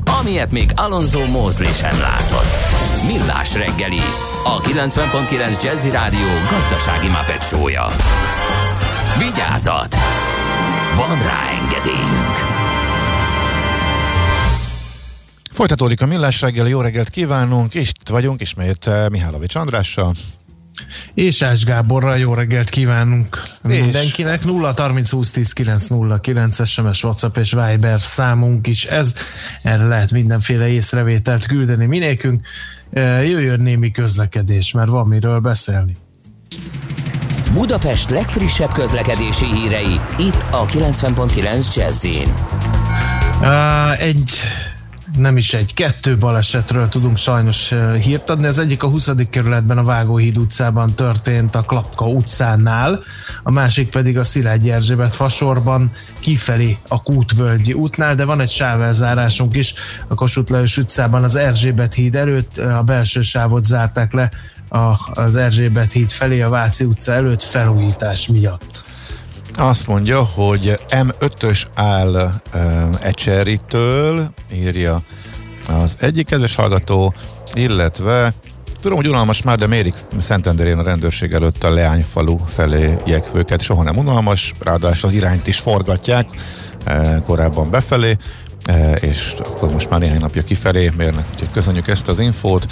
amilyet még Alonso Mosley sem látott. Millás reggeli, a 90.9 Jazzy Rádió gazdasági mapetsója. Vigyázat! Van rá engedélyünk! Folytatódik a Millás reggeli, jó reggelt kívánunk, és itt vagyunk ismét eh, Mihálovics Andrással. És Ács Gáborral jó reggelt kívánunk És- mindenkinek. 0 30 20 10 909 SMS, WhatsApp és Viber számunk is ez. Erre lehet mindenféle észrevételt küldeni minékünk. Eh, Jöjjön némi közlekedés, mert van miről beszélni. Budapest legfrissebb közlekedési hírei, itt a 90.9 jazz Á, Egy nem is egy, kettő balesetről tudunk sajnos hírt adni. Az egyik a 20. kerületben a Vágóhíd utcában történt a Klapka utcánál, a másik pedig a Szilágyi Erzsébet fasorban kifelé a Kútvölgyi útnál, de van egy sávelzárásunk is a Kossuth Lajos utcában az Erzsébet híd előtt, a belső sávot zárták le az Erzsébet híd felé a Váci utca előtt felújítás miatt. Azt mondja, hogy M5-ös áll uh, Ecseritől, írja az egyik kedves hallgató, illetve Tudom, hogy unalmas már, de mérik Szentenderén a rendőrség előtt a Leányfalu felé jekvőket. Soha nem unalmas, ráadásul az irányt is forgatják korábban befelé és akkor most már néhány napja kifelé mérnek, úgyhogy köszönjük ezt az infót,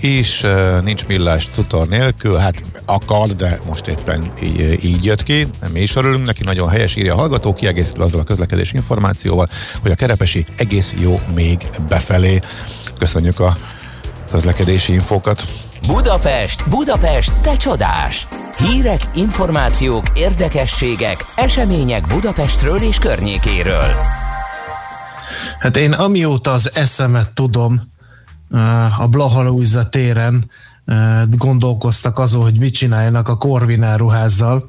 és nincs millás cutor nélkül, hát akar, de most éppen így, így jött ki, mi is örülünk neki, nagyon helyes írja a hallgató, kiegészítve azzal a közlekedés információval, hogy a kerepesi egész jó még befelé. Köszönjük a közlekedési infókat. Budapest, Budapest, te csodás! Hírek, információk, érdekességek, események Budapestről és környékéről. Hát én amióta az eszemet tudom, a Blahalújza téren gondolkoztak azon, hogy mit csináljanak a Corvinál ruházzal,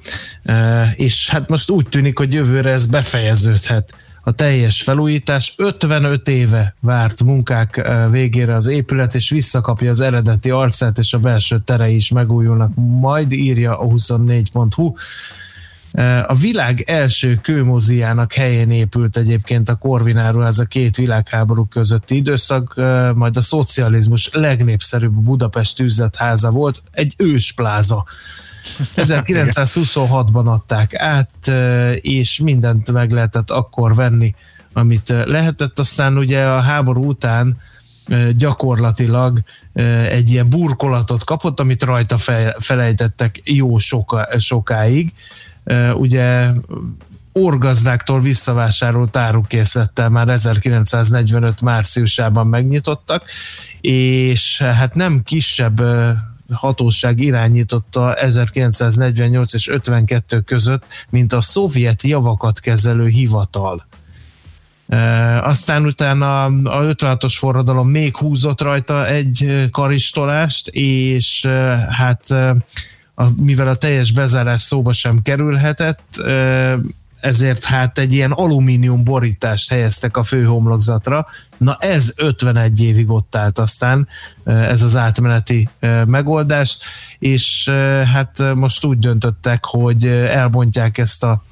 és hát most úgy tűnik, hogy jövőre ez befejeződhet a teljes felújítás. 55 éve várt munkák végére az épület, és visszakapja az eredeti arcát, és a belső terei is megújulnak. Majd írja a 24.hu. A világ első kőmoziának helyén épült egyébként a Korvináról ez a két világháború közötti időszak, majd a szocializmus legnépszerűbb Budapest üzletháza volt, egy őspláza. 1926-ban adták át, és mindent meg lehetett akkor venni, amit lehetett. Aztán ugye a háború után gyakorlatilag egy ilyen burkolatot kapott, amit rajta felejtettek jó soka, sokáig ugye orgazdáktól visszavásárolt árukészlettel már 1945 márciusában megnyitottak, és hát nem kisebb hatóság irányította 1948 és 52 között, mint a szovjet javakat kezelő hivatal. Aztán utána a 56-os forradalom még húzott rajta egy karistolást, és hát mivel a teljes bezárás szóba sem kerülhetett, ezért hát egy ilyen alumínium borítást helyeztek a főhomlokzatra. Na ez 51 évig ott állt aztán, ez az átmeneti megoldás, és hát most úgy döntöttek, hogy elbontják ezt, a,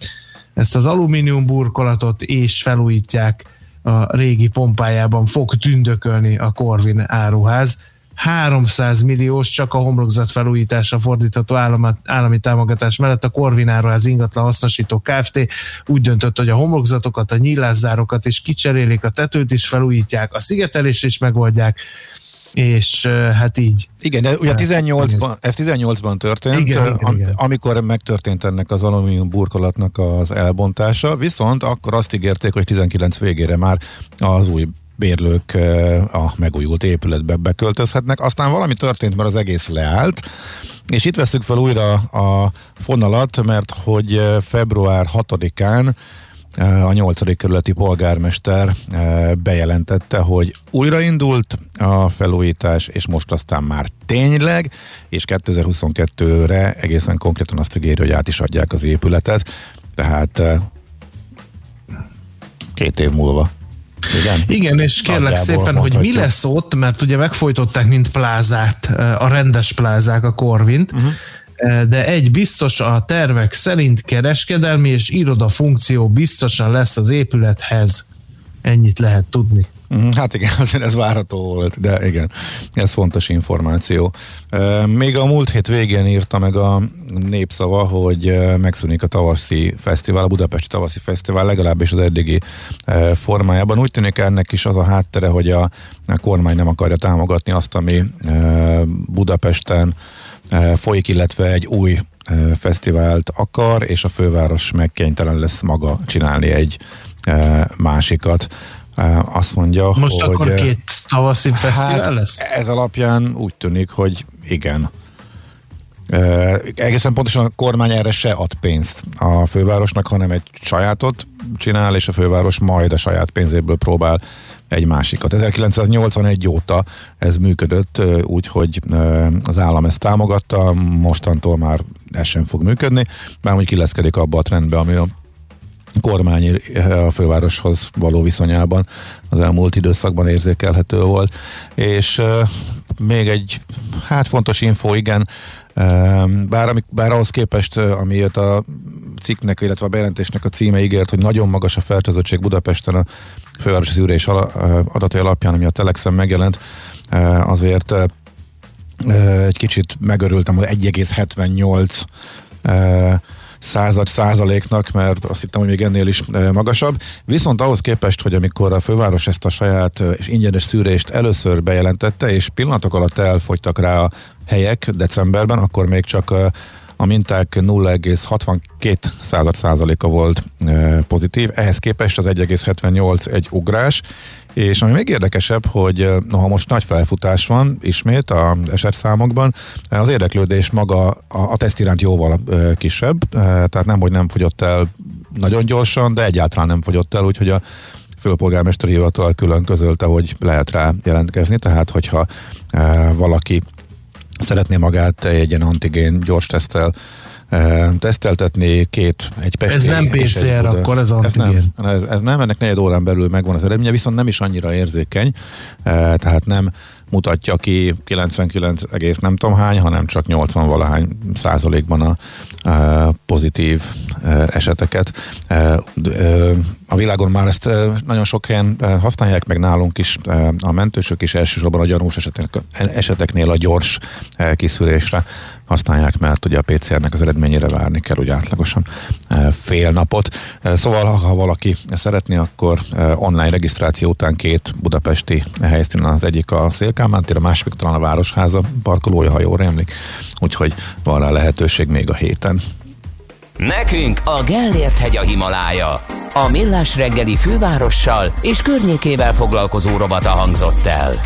ezt az alumínium burkolatot, és felújítják a régi pompájában fog tündökölni a Corvin áruház 300 milliós csak a homlokzat felújításra fordítható állami, állami támogatás mellett a Korvinára az ingatlan hasznosító Kft. úgy döntött, hogy a homlokzatokat, a nyílászárokat is kicserélik, a tetőt is felújítják, a szigetelést is megoldják, és hát így. Igen, de ugye 18-ban, ez 18-ban történt, igen, igen, am, igen. amikor megtörtént ennek az alumínium burkolatnak az elbontása, viszont akkor azt ígérték, hogy 19 végére már az új bérlők a megújult épületbe beköltözhetnek. Aztán valami történt, mert az egész leállt, és itt veszük fel újra a fonalat, mert hogy február 6-án a 8. kerületi polgármester bejelentette, hogy újraindult a felújítás, és most aztán már tényleg, és 2022-re egészen konkrétan azt ígéri, hogy át is adják az épületet, tehát két év múlva igen, Igen és kérlek szépen, hogy mi lesz ott, mert ugye megfojtották, mint plázát, a rendes plázák a Korvint, uh-huh. de egy biztos a tervek szerint kereskedelmi és iroda funkció biztosan lesz az épülethez. Ennyit lehet tudni. Mhm, hát igen, azért ez várható volt, de igen, ez fontos információ. Még a múlt hét végén írta meg a népszava, hogy megszűnik a tavaszi fesztivál, a Budapesti tavaszi fesztivál legalábbis az eddigi formájában. Úgy tűnik ennek is az a háttere, hogy a kormány nem akarja támogatni azt, ami Budapesten folyik, illetve egy új fesztivált akar, és a főváros megkénytelen lesz maga csinálni egy másikat. Azt mondja, Most hogy... akkor két tavaszi hát fesztivál lesz? Ez alapján úgy tűnik, hogy igen. Uh, egészen pontosan a kormány erre se ad pénzt a fővárosnak, hanem egy sajátot csinál, és a főváros majd a saját pénzéből próbál egy másikat. 1981 óta ez működött úgy, hogy az állam ezt támogatta, mostantól már ez sem fog működni, bár hogy kileszkedik abba a trendbe, ami a kormány a fővároshoz való viszonyában az elmúlt időszakban érzékelhető volt. És még egy hát fontos info, igen, bár, bár ahhoz képest, ami jött a cikknek, illetve a bejelentésnek a címe ígért, hogy nagyon magas a fertőzöttség Budapesten a fővárosi szűrés adatai alapján, ami a Telexen megjelent, azért egy kicsit megörültem, hogy 1,78 század százaléknak, mert azt hittem, hogy még ennél is magasabb. Viszont ahhoz képest, hogy amikor a főváros ezt a saját és ingyenes szűrést először bejelentette, és pillanatok alatt elfogytak rá a helyek decemberben, akkor még csak a minták 0,62 század százaléka volt pozitív, ehhez képest az 1,78 egy ugrás, és ami még érdekesebb, hogy noha most nagy felfutás van ismét a esetszámokban, az érdeklődés maga a, a teszt iránt jóval kisebb, tehát nem, hogy nem fogyott el nagyon gyorsan, de egyáltalán nem fogyott el, úgyhogy a főpolgármesteri hivatal külön közölte, hogy lehet rá jelentkezni, tehát hogyha valaki szeretné magát egy ilyen antigén gyors tesztel teszteltetni két, egy pesti. Ez nem PCR, akkor ez antigén. Ez nem, ez, ez nem, ennek negyed órán belül megvan az eredménye, viszont nem is annyira érzékeny, tehát nem mutatja ki 99, nem tudom hány, hanem csak 80 valahány százalékban a, a pozitív eseteket. A világon már ezt nagyon sok helyen használják, meg nálunk is a mentősök is elsősorban a gyanús esetek, eseteknél a gyors kiszűrésre használják, mert ugye a PCR-nek az eredményére várni kell ugye átlagosan fél napot. Szóval, ha valaki szeretné, akkor online regisztráció után két budapesti helyszínen az egyik a Szélkámán tér, a másik talán a Városháza parkolója, ha jól emlik, úgyhogy van rá lehetőség még a héten. Nekünk a Gellért hegy a Himalája. A Millás reggeli fővárossal és környékével foglalkozó robata hangzott el.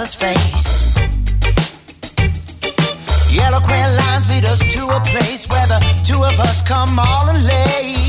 On face. Yellow queer lines lead us to a place where the two of us come all unlaced. A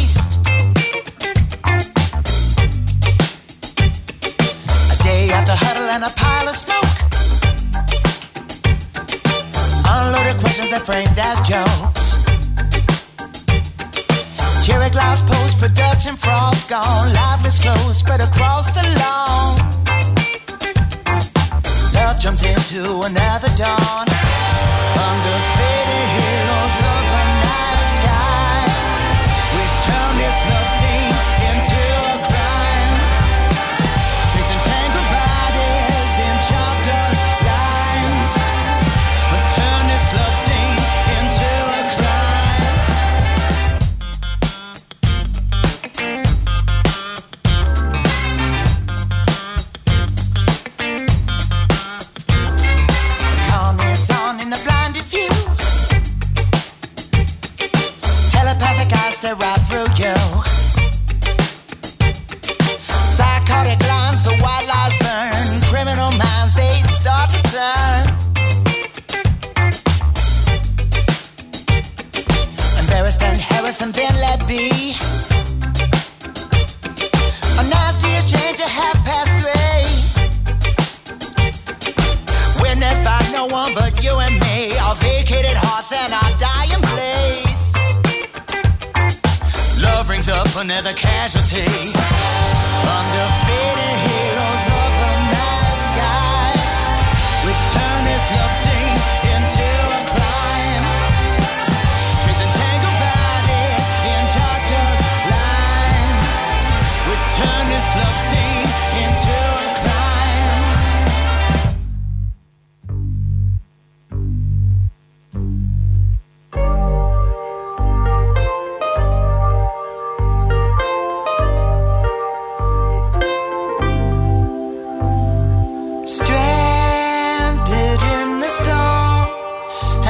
Stranded in the storm,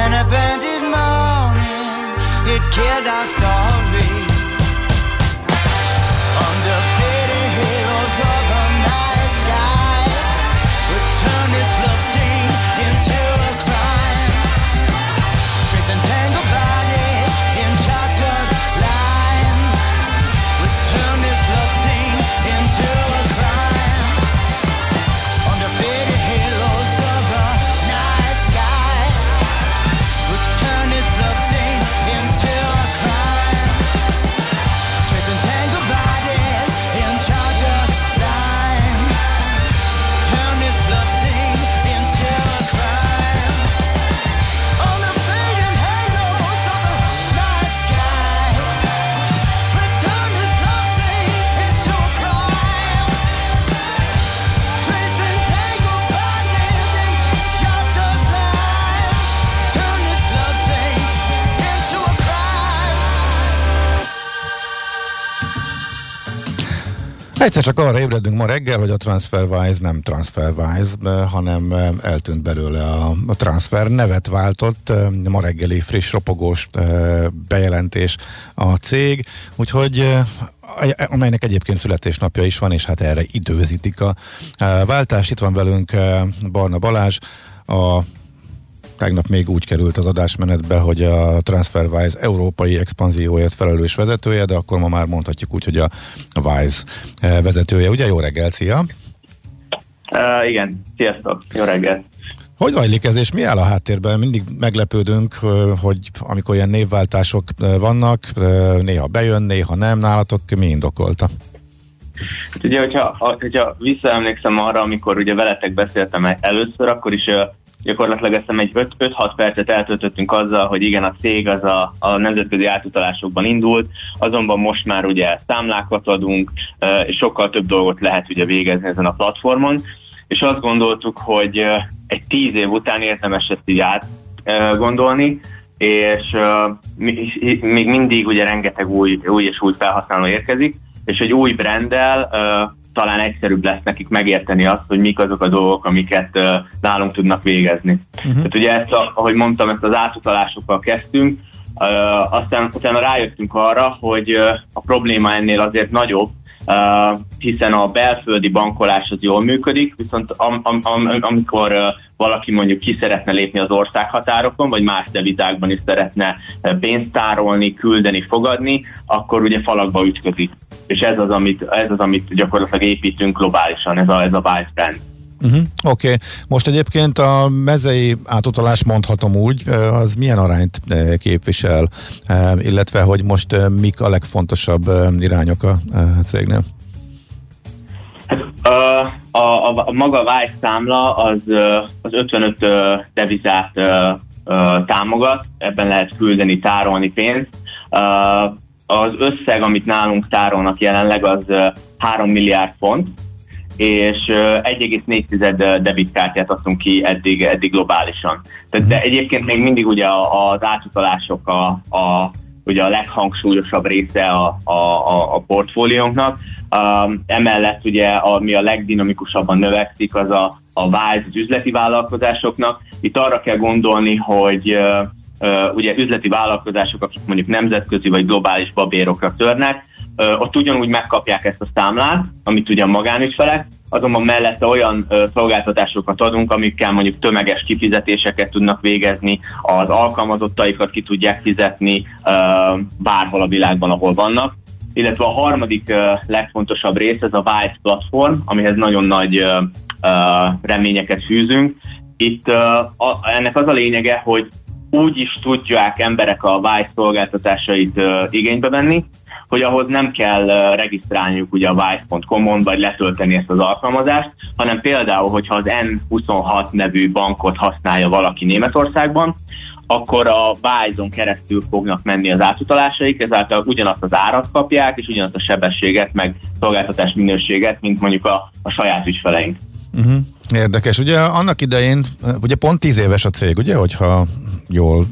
an abandoned morning, it killed our story. Egyszer csak arra ébredünk ma reggel, hogy a TransferWise nem TransferWise, eh, hanem eh, eltűnt belőle a, transfer nevet váltott, eh, ma reggeli friss ropogós bejelentés a cég, úgyhogy amelynek egyébként születésnapja is van, és hát erre időzítik a váltás. Itt van velünk Barna Balázs, a tegnap még úgy került az adásmenetbe, hogy a TransferWise európai expanzióért felelős vezetője, de akkor ma már mondhatjuk úgy, hogy a Wise eh, vezetője. Ugye jó reggel, szia! Uh, igen, sziasztok, jó reggel! Hogy zajlik ez, és mi áll a háttérben? Mindig meglepődünk, eh, hogy amikor ilyen névváltások vannak, néha bejön, néha nem, nálatok mi indokolta? Hát ugye, hogyha, hogyha visszaemlékszem arra, amikor ugye veletek beszéltem először, akkor is gyakorlatilag ezt egy 5-6 percet eltöltöttünk azzal, hogy igen, a cég az a, a nemzetközi átutalásokban indult, azonban most már ugye számlákat adunk, és sokkal több dolgot lehet ugye végezni ezen a platformon, és azt gondoltuk, hogy egy tíz év után érdemes ezt így át gondolni, és még mindig ugye rengeteg új, új és új felhasználó érkezik, és egy új branddel talán egyszerűbb lesz nekik megérteni azt, hogy mik azok a dolgok, amiket nálunk tudnak végezni. Uh-huh. Tehát ugye ezt, a, ahogy mondtam, ezt az átutalásokkal kezdtünk, aztán utána rájöttünk arra, hogy a probléma ennél azért nagyobb, hiszen a belföldi bankolás az jól működik, viszont am, am, am, amikor valaki mondjuk ki szeretne lépni az országhatárokon, vagy más devizákban is szeretne pénzt tárolni, küldeni, fogadni, akkor ugye falakba ütközik. És ez az, amit, ez az, amit gyakorlatilag építünk globálisan, ez a, ez a Wise brand. Uh-huh, Oké, okay. most egyébként a mezei átutalás mondhatom úgy, az milyen arányt képvisel, illetve hogy most mik a legfontosabb irányok a cégnél? Hát, a, a, a maga Wise számla az, az 55 devizát támogat, ebben lehet küldeni, tárolni pénzt. Az összeg, amit nálunk tárolnak jelenleg, az 3 milliárd font, és 1,4 debitkártyát adtunk ki eddig, eddig globálisan. Tehát, de egyébként még mindig ugye az átutalások a, a, ugye a leghangsúlyosabb része a, a, a, a portfóliónknak. Um, emellett ugye, ami a legdinamikusabban növekszik, az a, a Wise az üzleti vállalkozásoknak. Itt arra kell gondolni, hogy uh, ugye üzleti vállalkozások, akik mondjuk nemzetközi vagy globális babérokra törnek, ott ugyanúgy megkapják ezt a számlát, amit ugye a magánügyfelek, azonban mellette olyan szolgáltatásokat adunk, amikkel mondjuk tömeges kifizetéseket tudnak végezni, az alkalmazottaikat ki tudják fizetni bárhol a világban, ahol vannak. Illetve a harmadik legfontosabb rész, ez a Wise platform, amihez nagyon nagy reményeket fűzünk. Itt ennek az a lényege, hogy úgy is tudják emberek a Wise szolgáltatásait ö, igénybe venni, hogy ahhoz nem kell regisztrálniuk ugye a wise.com-on, vagy letölteni ezt az alkalmazást, hanem például, hogyha az N26 nevű bankot használja valaki Németországban, akkor a Wise-on keresztül fognak menni az átutalásaik, ezáltal ugyanazt az árat kapják, és ugyanazt a sebességet, meg szolgáltatás minőséget, mint mondjuk a, a saját ügyfeleink. Uh-huh. Érdekes. Ugye annak idején, ugye pont tíz éves a cég, ugye, hogyha jól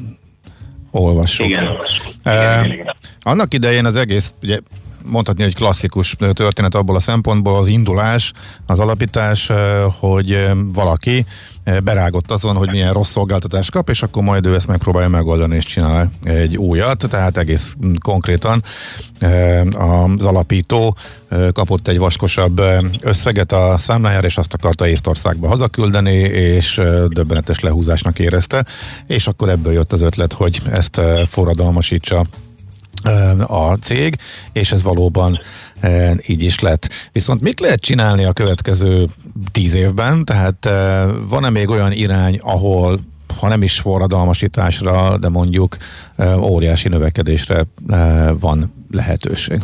olvassuk. Igen. Uh, igen, igen. Annak idején az egész, ugye mondhatni, hogy klasszikus történet abból a szempontból az indulás, az alapítás, hogy valaki berágott azon, hogy milyen rossz szolgáltatást kap, és akkor majd ő ezt megpróbálja megoldani, és csinál egy újat, tehát egész konkrétan az alapító kapott egy vaskosabb összeget a számlájára, és azt akarta Észtországba hazaküldeni, és döbbenetes lehúzásnak érezte, és akkor ebből jött az ötlet, hogy ezt forradalmasítsa a cég, és ez valóban így is lett. Viszont mit lehet csinálni a következő tíz évben? Tehát van-e még olyan irány, ahol ha nem is forradalmasításra, de mondjuk óriási növekedésre van lehetőség?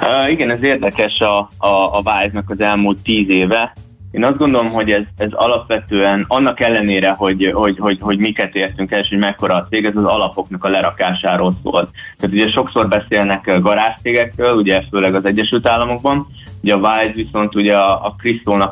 Uh, igen, ez érdekes a, a, a Wise-nak az elmúlt tíz éve. Én azt gondolom, hogy ez, ez alapvetően annak ellenére, hogy, hogy, hogy, hogy miket értünk el, és hogy mekkora a cég, ez az alapoknak a lerakásáról szólt. Tehát ugye sokszor beszélnek garázszégekről, ugye főleg az Egyesült Államokban, ugye a Wise viszont ugye a, a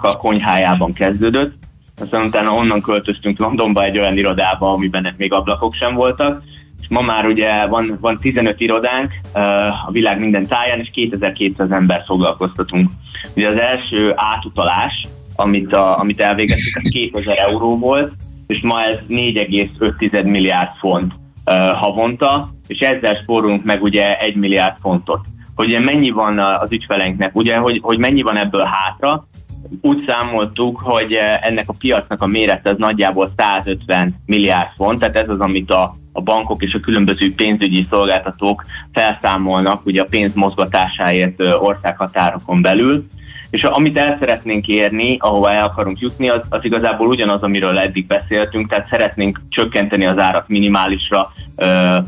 a konyhájában kezdődött, aztán utána onnan költöztünk Londonba egy olyan irodába, amiben még ablakok sem voltak, és ma már ugye van, van 15 irodánk uh, a világ minden táján, és 2200 ember foglalkoztatunk. Ugye az első átutalás, amit, a, amit elvégeztük, az 2000 euró volt, és ma ez 4,5 milliárd font uh, havonta, és ezzel spórolunk meg ugye 1 milliárd fontot. Hogy mennyi van az ügyfeleinknek, ugye, hogy, hogy mennyi van ebből hátra, úgy számoltuk, hogy ennek a piacnak a mérete az nagyjából 150 milliárd font, tehát ez az, amit a, a bankok és a különböző pénzügyi szolgáltatók felszámolnak ugye a pénz mozgatásáért országhatárokon belül. És amit el szeretnénk érni, ahova el akarunk jutni, az, az igazából ugyanaz, amiről eddig beszéltünk, tehát szeretnénk csökkenteni az árat minimálisra,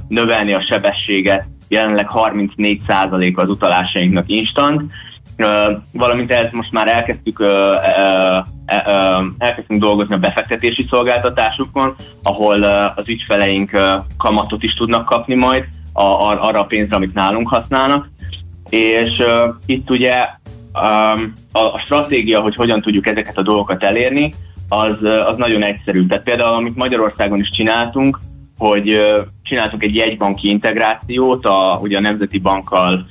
növelni a sebességet, jelenleg 34% az utalásainknak instant, valamint ezt most már elkezdtük, elkezdtünk dolgozni a befektetési szolgáltatásukon, ahol az ügyfeleink kamatot is tudnak kapni majd arra a pénzre, amit nálunk használnak. És itt ugye a stratégia, hogy hogyan tudjuk ezeket a dolgokat elérni, az, az nagyon egyszerű. Tehát például, amit Magyarországon is csináltunk, hogy csináltunk egy jegybanki integrációt a, ugye a Nemzeti Bankkal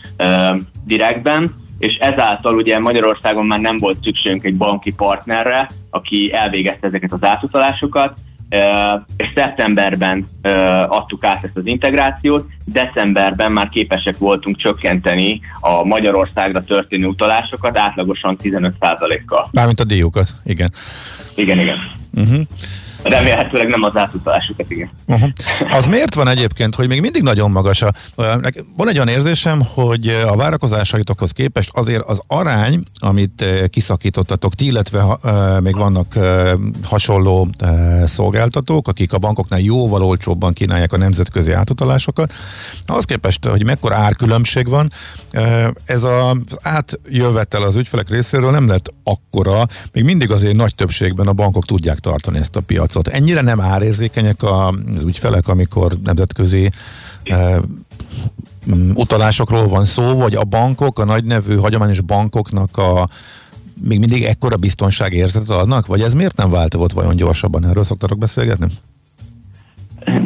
direktben, és ezáltal ugye Magyarországon már nem volt szükségünk egy banki partnerre, aki elvégezte ezeket az átutalásokat, és szeptemberben adtuk át ezt az integrációt, decemberben már képesek voltunk csökkenteni a Magyarországra történő utalásokat átlagosan 15%-kal. Mármint a díjukat, igen. Igen, igen. Uh-huh. Remélhetőleg nem az átutalásokat, igen. Uh-huh. Az miért van egyébként, hogy még mindig nagyon magas a... Van egy olyan érzésem, hogy a várakozásaitokhoz képest azért az arány, amit kiszakítottatok ti, illetve még vannak hasonló szolgáltatók, akik a bankoknál jóval olcsóbban kínálják a nemzetközi átutalásokat, ahhoz képest, hogy mekkora árkülönbség van, ez az átjövetel az ügyfelek részéről nem lett akkora, még mindig azért nagy többségben a bankok tudják tartani ezt a piacot piacot. Ennyire nem árérzékenyek az ügyfelek, amikor nemzetközi e, utalásokról van szó, vagy a bankok, a nagy nevű hagyományos bankoknak a még mindig ekkora biztonságérzetet adnak, vagy ez miért nem változott vajon gyorsabban? Erről szoktatok beszélgetni?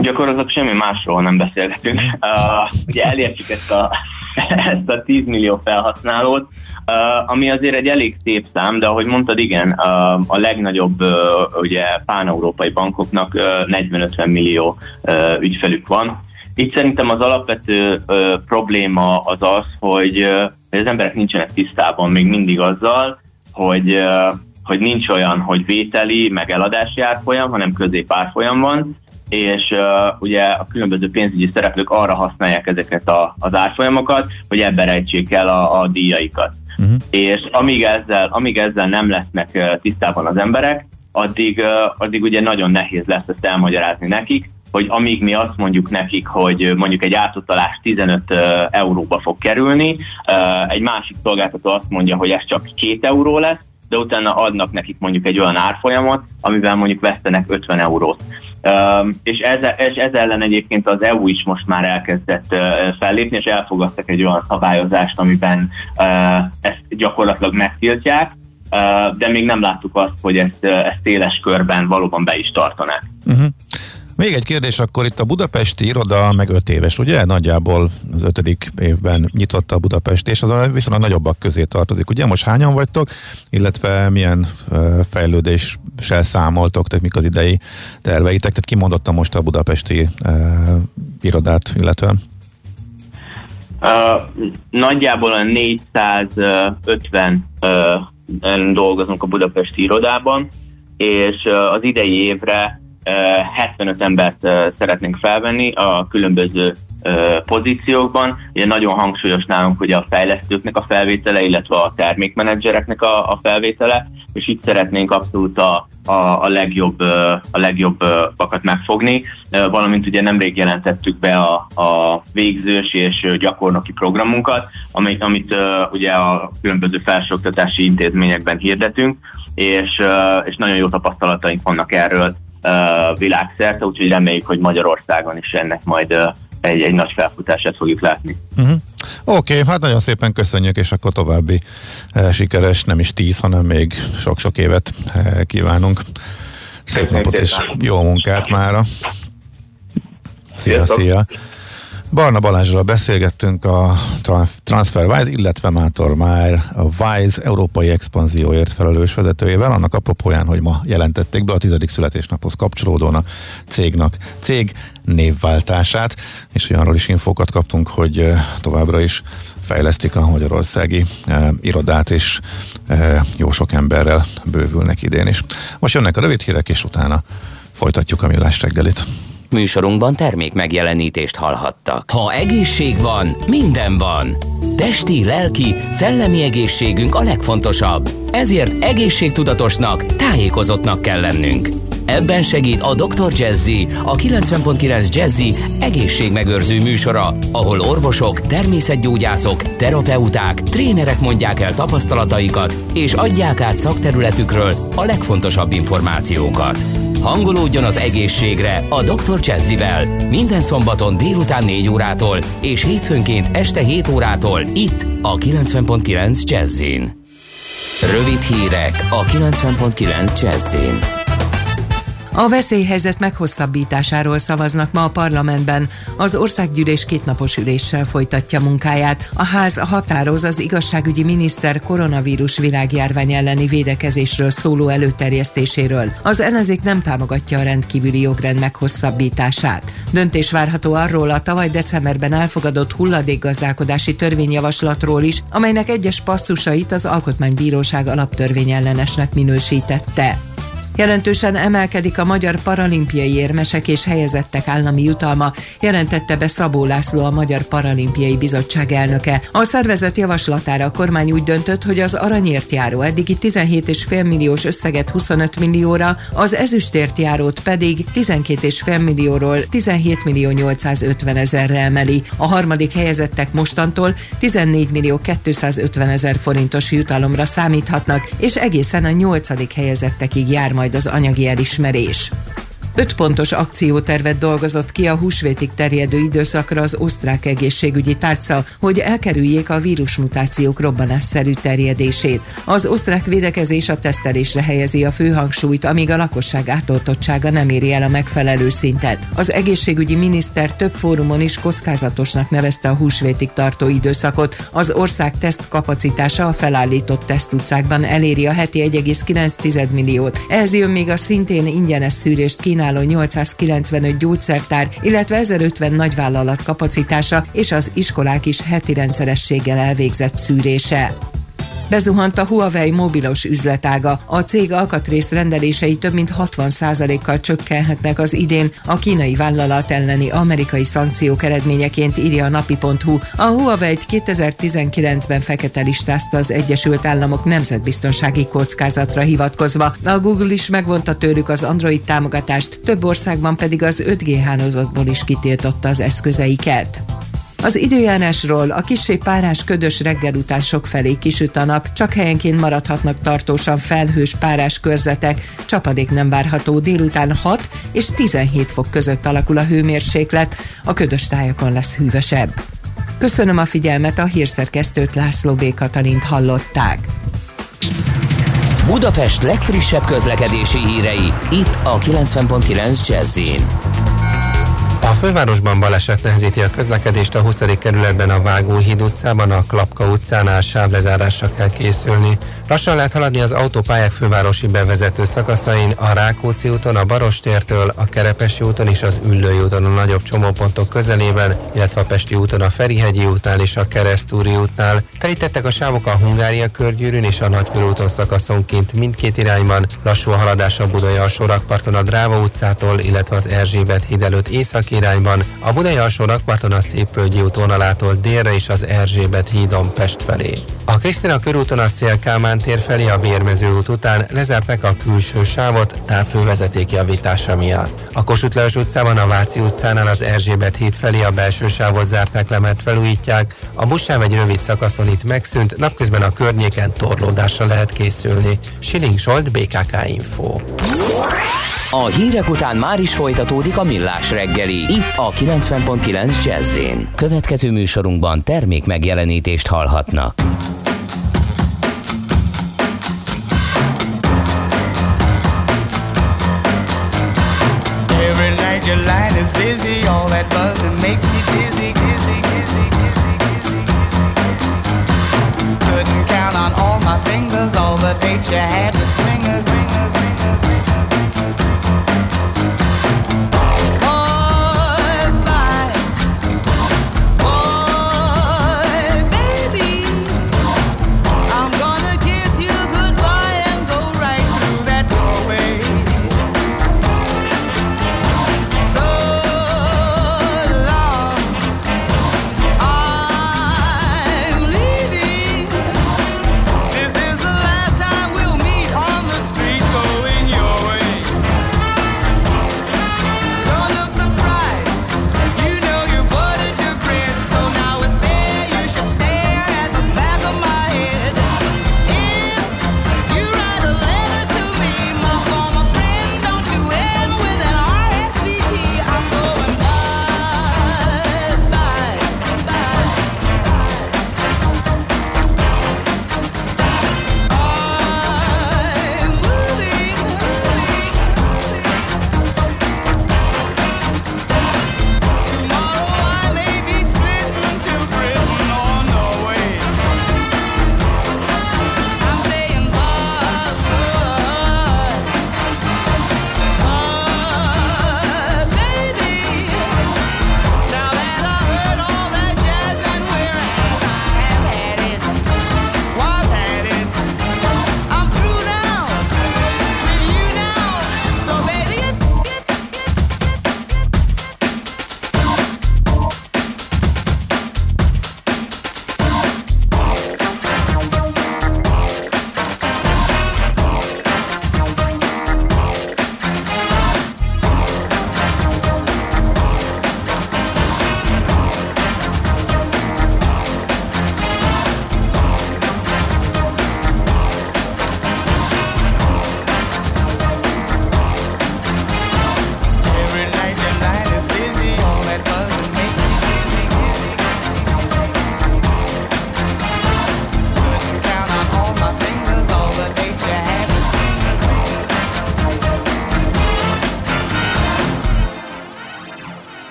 Gyakorlatilag semmi másról nem beszélgetünk. Uh, ugye elértük ezt a, ezt a 10 millió felhasználót, uh, ami azért egy elég szép szám, de ahogy mondtad, igen, uh, a legnagyobb uh, ugye pán-európai bankoknak uh, 40-50 millió ügyfelük van. Itt szerintem az alapvető probléma az az, hogy, az emberek nincsenek tisztában még mindig azzal, hogy hogy nincs olyan, hogy vételi, meg eladási árfolyam, hanem középárfolyam van, és uh, ugye a különböző pénzügyi szereplők arra használják ezeket a, az árfolyamokat, hogy ebbe rejtsék el a, a díjaikat. Uh-huh. És amíg ezzel, amíg ezzel nem lesznek uh, tisztában az emberek, addig, uh, addig ugye nagyon nehéz lesz ezt elmagyarázni nekik, hogy amíg mi azt mondjuk nekik, hogy mondjuk egy átutalás 15 uh, euróba fog kerülni, egy másik szolgáltató azt mondja, hogy ez csak 2 euró lesz, de utána adnak nekik mondjuk egy olyan árfolyamot, amivel mondjuk vesztenek 50 eurót. És, ez, és ez ellen egyébként az EU is most már elkezdett fellépni, és elfogadtak egy olyan szabályozást, amiben ezt gyakorlatilag megtiltják, de még nem láttuk azt, hogy ezt, ezt széles körben valóban be is tartanák. Uh-huh. Még egy kérdés, akkor itt a budapesti iroda meg öt éves, ugye? Nagyjából az ötödik évben nyitotta a Budapest, és az a viszonylag nagyobbak közé tartozik. Ugye most hányan vagytok, illetve milyen fejlődéssel számoltok, tehát mik az idei terveitek? Tehát kimondotta most a budapesti uh, irodát, illetve? Uh, nagyjából a 450 uh, dolgozunk a budapesti irodában, és uh, az idei évre 75 embert szeretnénk felvenni a különböző pozíciókban. Ugye nagyon hangsúlyos nálunk ugye a fejlesztőknek a felvétele, illetve a termékmenedzsereknek a, a felvétele, és itt szeretnénk abszolút a, a, a legjobb a legjobbakat megfogni, valamint ugye nemrég jelentettük be a, a végzős és gyakornoki programunkat, amit, amit ugye a különböző felsőoktatási intézményekben hirdetünk, és, és nagyon jó tapasztalataink vannak erről, világszerte, úgyhogy reméljük, hogy Magyarországon is ennek majd egy, egy nagy felfutását fogjuk látni. Uh-huh. Oké, okay, hát nagyon szépen köszönjük, és akkor további uh, sikeres, nem is tíz, hanem még sok-sok évet uh, kívánunk. Szép Köszönjük napot és jó munkát mára. Szia, szia. Barna Balázsral beszélgettünk a Tran- TransferWise, illetve Mátor már a Wise európai expanzióért felelős vezetőjével, annak apropóján, hogy ma jelentették be a tizedik születésnaphoz kapcsolódóan a cégnak cég névváltását, és olyanról is infókat kaptunk, hogy továbbra is fejlesztik a magyarországi eh, irodát, és eh, jó sok emberrel bővülnek idén is. Most jönnek a rövid hírek, és utána folytatjuk a millás reggelit. Műsorunkban termék megjelenítést hallhattak. Ha egészség van, minden van. Testi, lelki, szellemi egészségünk a legfontosabb. Ezért egészségtudatosnak, tájékozottnak kell lennünk. Ebben segít a Dr. Jazzy, a 90.9 Jazzy egészségmegőrző műsora, ahol orvosok, természetgyógyászok, terapeuták, trénerek mondják el tapasztalataikat, és adják át szakterületükről a legfontosabb információkat. Hangolódjon az egészségre a Dr. Jazzivel. Minden szombaton délután 4 órától és hétfőnként este 7 órától itt a 90.9 Jazzin. Rövid hírek a 90.9 Jazzin. A veszélyhelyzet meghosszabbításáról szavaznak ma a parlamentben. Az országgyűlés kétnapos üléssel folytatja munkáját. A ház határoz az igazságügyi miniszter koronavírus világjárvány elleni védekezésről szóló előterjesztéséről. Az ellenzék nem támogatja a rendkívüli jogrend meghosszabbítását. Döntés várható arról a tavaly decemberben elfogadott hulladékgazdálkodási törvényjavaslatról is, amelynek egyes passzusait az Alkotmánybíróság alaptörvényellenesnek minősítette. Jelentősen emelkedik a magyar paralimpiai érmesek és helyezettek állami jutalma, jelentette be Szabó László a Magyar Paralimpiai Bizottság elnöke. A szervezet javaslatára a kormány úgy döntött, hogy az aranyért járó eddigi 17,5 milliós összeget 25 millióra, az ezüstért járót pedig 12,5 millióról 17 millió 850 ezerre emeli. A harmadik helyezettek mostantól 14 millió 250 ezer forintos jutalomra számíthatnak, és egészen a nyolcadik helyezettekig jár majd az anyagi elismerés. Öt pontos akciótervet dolgozott ki a húsvétig terjedő időszakra az osztrák egészségügyi tárca, hogy elkerüljék a vírusmutációk robbanásszerű terjedését. Az osztrák védekezés a tesztelésre helyezi a főhangsúlyt, amíg a lakosság átoltottsága nem éri el a megfelelő szintet. Az egészségügyi miniszter több fórumon is kockázatosnak nevezte a húsvétig tartó időszakot. Az ország teszt kapacitása a felállított tesztutcákban eléri a heti 1,9 milliót. Ehhez jön még a szintén ingyenes szűrést kínáló 895 gyógyszertár, illetve 1050 nagyvállalat kapacitása és az iskolák is heti rendszerességgel elvégzett szűrése. Bezuhant a Huawei mobilos üzletága. A cég alkatrész rendelései több mint 60%-kal csökkenhetnek az idén a kínai vállalat elleni amerikai szankciók eredményeként írja a napi.hu. A Huawei-t 2019-ben fekete listázta az Egyesült Államok nemzetbiztonsági kockázatra hivatkozva. A Google is megvonta tőlük az Android támogatást, több országban pedig az 5G hálózatból is kitiltotta az eszközeiket. Az időjárásról a kissé párás ködös reggel után sokfelé kisüt a nap, csak helyenként maradhatnak tartósan felhős párás körzetek, csapadék nem várható délután 6 és 17 fok között alakul a hőmérséklet, a ködös tájakon lesz hűvösebb. Köszönöm a figyelmet, a hírszerkesztőt László B. Katalint hallották. Budapest legfrissebb közlekedési hírei, itt a 90.9 jazz A fővárosban baleset nehezíti a közlekedést a 20. kerületben a Vágóhíd utcában, a Klapka utcánál sávlezárásra kell készülni. Lassan lehet haladni az autópályák fővárosi bevezető szakaszain, a Rákóczi úton, a Barostértől, a Kerepesi úton és az Üllői úton a nagyobb csomópontok közelében, illetve a Pesti úton a Ferihegyi útnál és a Keresztúri útnál. Telítettek a sávok a Hungária körgyűrűn és a Nagykörúton szakaszonként mindkét irányban. Lassú a haladás a Budai alsó rakparton a Dráva utcától, illetve az Erzsébet híd előtt északi irányban, a Budai alsó rakparton a Szépvölgyi út vonalától délre és az Erzsébet hídon Pest felé. A Krisztina körúton a Szél Kálmán tér felé a Vérmező út után lezárták a külső sávot távfővezeték javítása miatt. A Kossuth Lajos utcában a Váci utcánál az Erzsébet híd felé a belső sávot zárták le, mert felújítják. A buszsáv egy rövid szakaszon itt megszűnt, napközben a környéken torlódásra lehet készülni. Siling Solt, BKK Info. A hírek után már is folytatódik a millás reggeli. Itt a 90.9 jazz Következő műsorunkban termék megjelenítést hallhatnak. Every night your line is busy, all that buzzing makes me dizzy, dizzy, dizzy, dizzy. Couldn't count on all my fingers, all the dates you had with swingers, swingers, swingers.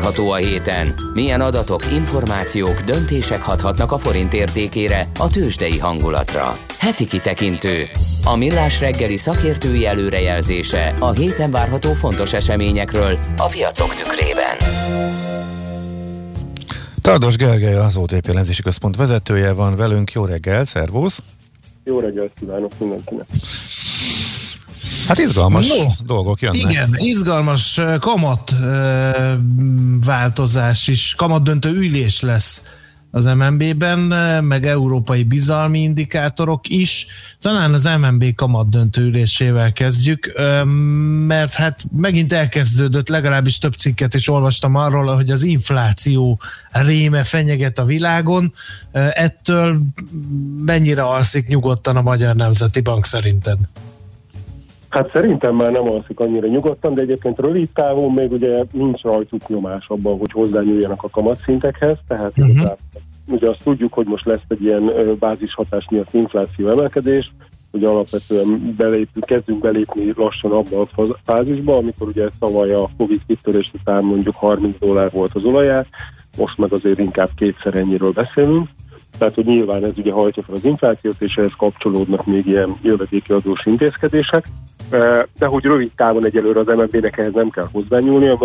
várható a héten? Milyen adatok, információk, döntések hathatnak a forint értékére, a tőzsdei hangulatra? Heti kitekintő. A millás reggeli szakértői előrejelzése a héten várható fontos eseményekről a piacok tükrében. Tardos Gergely, az OTP Lenzési Központ vezetője van velünk. Jó reggel, szervusz! Jó reggelt kívánok mindenkinek! Hát izgalmas no, dolgok jönnek. Igen, izgalmas kamat változás is, Kamat döntő ülés lesz az MNB-ben, meg európai bizalmi indikátorok is. Talán az MNB kamatdöntő ülésével kezdjük, mert hát megint elkezdődött, legalábbis több cikket is olvastam arról, hogy az infláció réme fenyeget a világon. Ettől mennyire alszik nyugodtan a Magyar Nemzeti Bank szerinted? Hát szerintem már nem alszik annyira nyugodtan, de egyébként rövid távon még ugye nincs rajtuk nyomás abban, hogy hozzányúljanak a kamatszintekhez, tehát uh-huh. ugye azt tudjuk, hogy most lesz egy ilyen bázishatás miatt infláció emelkedés, hogy alapvetően belépünk, kezdünk belépni lassan abba a fázisba, amikor ugye tavaly a Covid kitörés után mondjuk 30 dollár volt az olajár, most meg azért inkább kétszer ennyiről beszélünk. Tehát, hogy nyilván ez ugye hajtja fel az inflációt, és ehhez kapcsolódnak még ilyen jövedéki adós intézkedések. De hogy rövid távon egyelőre az MNB-nek ehhez nem kell hozzányúlni, eh,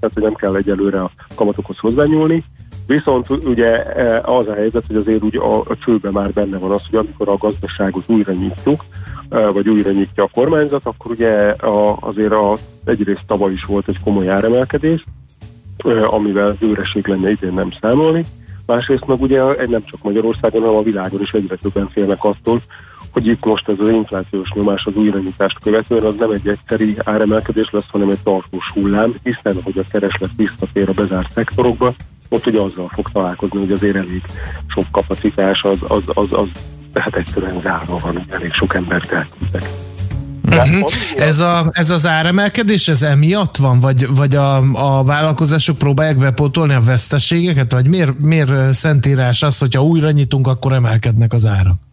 tehát hogy nem kell egyelőre a kamatokhoz hozzányúlni. Viszont ugye eh, az a helyzet, hogy azért úgy a, a csőben már benne van az, hogy amikor a gazdaságot újra nyitjuk, vagy újra nyitja a kormányzat, akkor ugye a, azért a, egyrészt tavaly is volt egy komoly áremelkedés, amivel őreség lenne idén nem számolni. Másrészt meg ugye nem csak Magyarországon, hanem a világon is egyre többen félnek attól, hogy itt most ez az inflációs nyomás az újranyitást követően az nem egy egyszeri áremelkedés lesz, hanem egy tartós hullám, hiszen hogy a kereslet visszatér a bezárt szektorokba, ott ugye azzal fog találkozni, hogy azért elég sok kapacitás az, az, az, az tehát egyszerűen zárva van, elég sok embert elküldtek. Uh-huh. Ez, a, ez az áremelkedés, ez emiatt van? Vagy, vagy a, a vállalkozások próbálják bepótolni a veszteségeket? Vagy miért, miért szentírás az, hogyha újra nyitunk, akkor emelkednek az árak?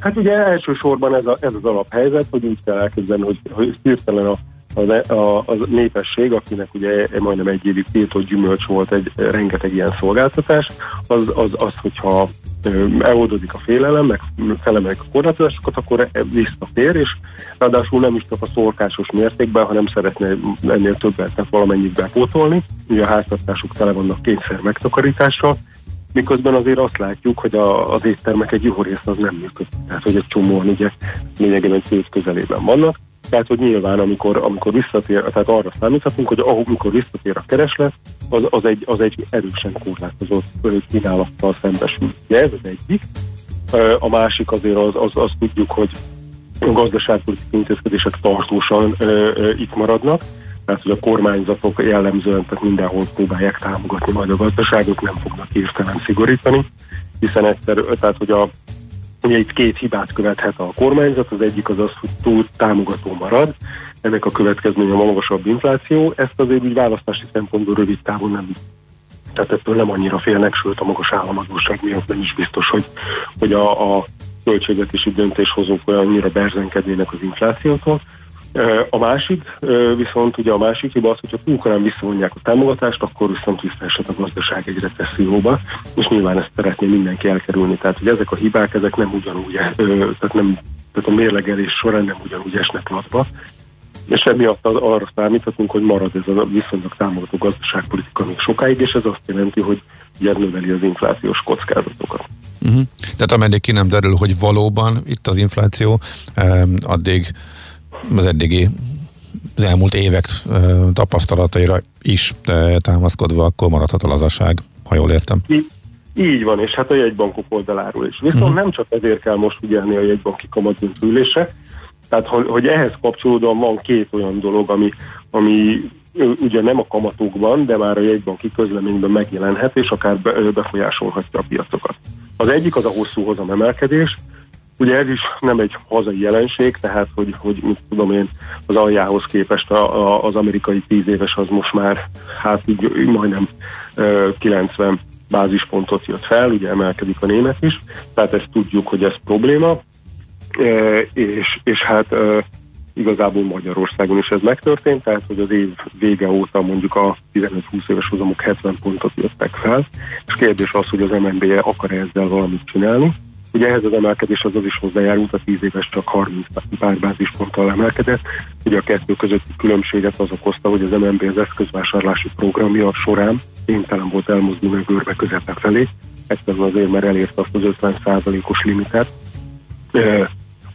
Hát ugye elsősorban ez, a, ez az alaphelyzet, hogy úgy kell elképzelni, hogy, hogy hirtelen a, a, a, a népesség, akinek ugye majdnem egy évig tiltott gyümölcs volt egy rengeteg ilyen szolgáltatás, az, az, az hogyha eloldódik a félelem, meg felemelik a korlátozásokat, akkor visszatér, és ráadásul nem is csak a szorkásos mértékben, hanem szeretne ennél többet, tehát valamennyit bepótolni. Ugye a háztartások tele vannak kényszer megtakarítással, miközben azért azt látjuk, hogy a, az éttermek egy jó rész az nem működik. Tehát, hogy egy csomóan ugye lényegében célt közelében vannak. Tehát, hogy nyilván, amikor, amikor visszatér, tehát arra számíthatunk, hogy amikor visszatér a kereslet, az, az, egy, az egy erősen korlátozott kínálattal szembesül. Ugye ez az egyik. A másik azért az, az, az tudjuk, hogy a gazdaságpolitikai intézkedések tartósan ö, ö, itt maradnak, tehát hogy a kormányzatok jellemzően tehát mindenhol próbálják támogatni majd a gazdaságot, nem fognak hirtelen szigorítani, hiszen egyszer, tehát hogy a Ugye itt két hibát követhet a kormányzat, az egyik az az, hogy túl támogató marad, ennek a következménye a magasabb infláció, ezt azért úgy választási szempontból rövid távon nem tehát ettől nem annyira félnek, sőt a magas államadóság miatt nem is biztos, hogy, hogy a, a költségvetési döntéshozók olyannyira berzenkednének az inflációtól. A másik, viszont ugye a másik hiba az, hogyha túl korán visszavonják a támogatást, akkor viszont visszaesett a gazdaság egy recesszióba, és nyilván ezt szeretné mindenki elkerülni. Tehát, hogy ezek a hibák, ezek nem ugyanúgy, tehát, nem, tehát a mérlegelés során nem ugyanúgy esnek latba, és emiatt arra számíthatunk, hogy marad ez a viszonylag támogató gazdaságpolitika még sokáig, és ez azt jelenti, hogy ugye növeli az inflációs kockázatokat. Uh-huh. Tehát ameddig ki nem derül, hogy valóban itt az infláció, um, addig az eddigi az elmúlt évek tapasztalataira is támaszkodva, akkor maradhat a lazaság, ha jól értem. Így, van, és hát a jegybankok oldaláról is. Viszont nem csak ezért kell most figyelni a jegybanki kamatdöntülésre, tehát hogy, ehhez kapcsolódóan van két olyan dolog, ami, ami ugye nem a kamatokban, de már a jegybanki közleményben megjelenhet, és akár befolyásolhatja a piacokat. Az egyik az a hosszú hozam emelkedés, Ugye ez is nem egy hazai jelenség, tehát hogy, hogy mit tudom én, az aljához képest a, a, az amerikai 10 éves az most már hát így majdnem ö, 90 bázispontot jött fel, ugye emelkedik a német is, tehát ezt tudjuk, hogy ez probléma, e, és, és hát e, igazából Magyarországon is ez megtörtént, tehát hogy az év vége óta mondjuk a 15-20 éves hozamok 70 pontot jöttek fel, és kérdés az, hogy az MNB akar -e ezzel valamit csinálni. Ugye ehhez az emelkedés az, az is hozzájárult, a 10 éves csak 30 pár bázisponttal emelkedett. Ugye a kettő közötti különbséget az okozta, hogy az MNB az eszközvásárlási programja során kénytelen volt elmozdulni a görbe közepe felé, egyszerűen azért, mert elérte azt az 50%-os limitet,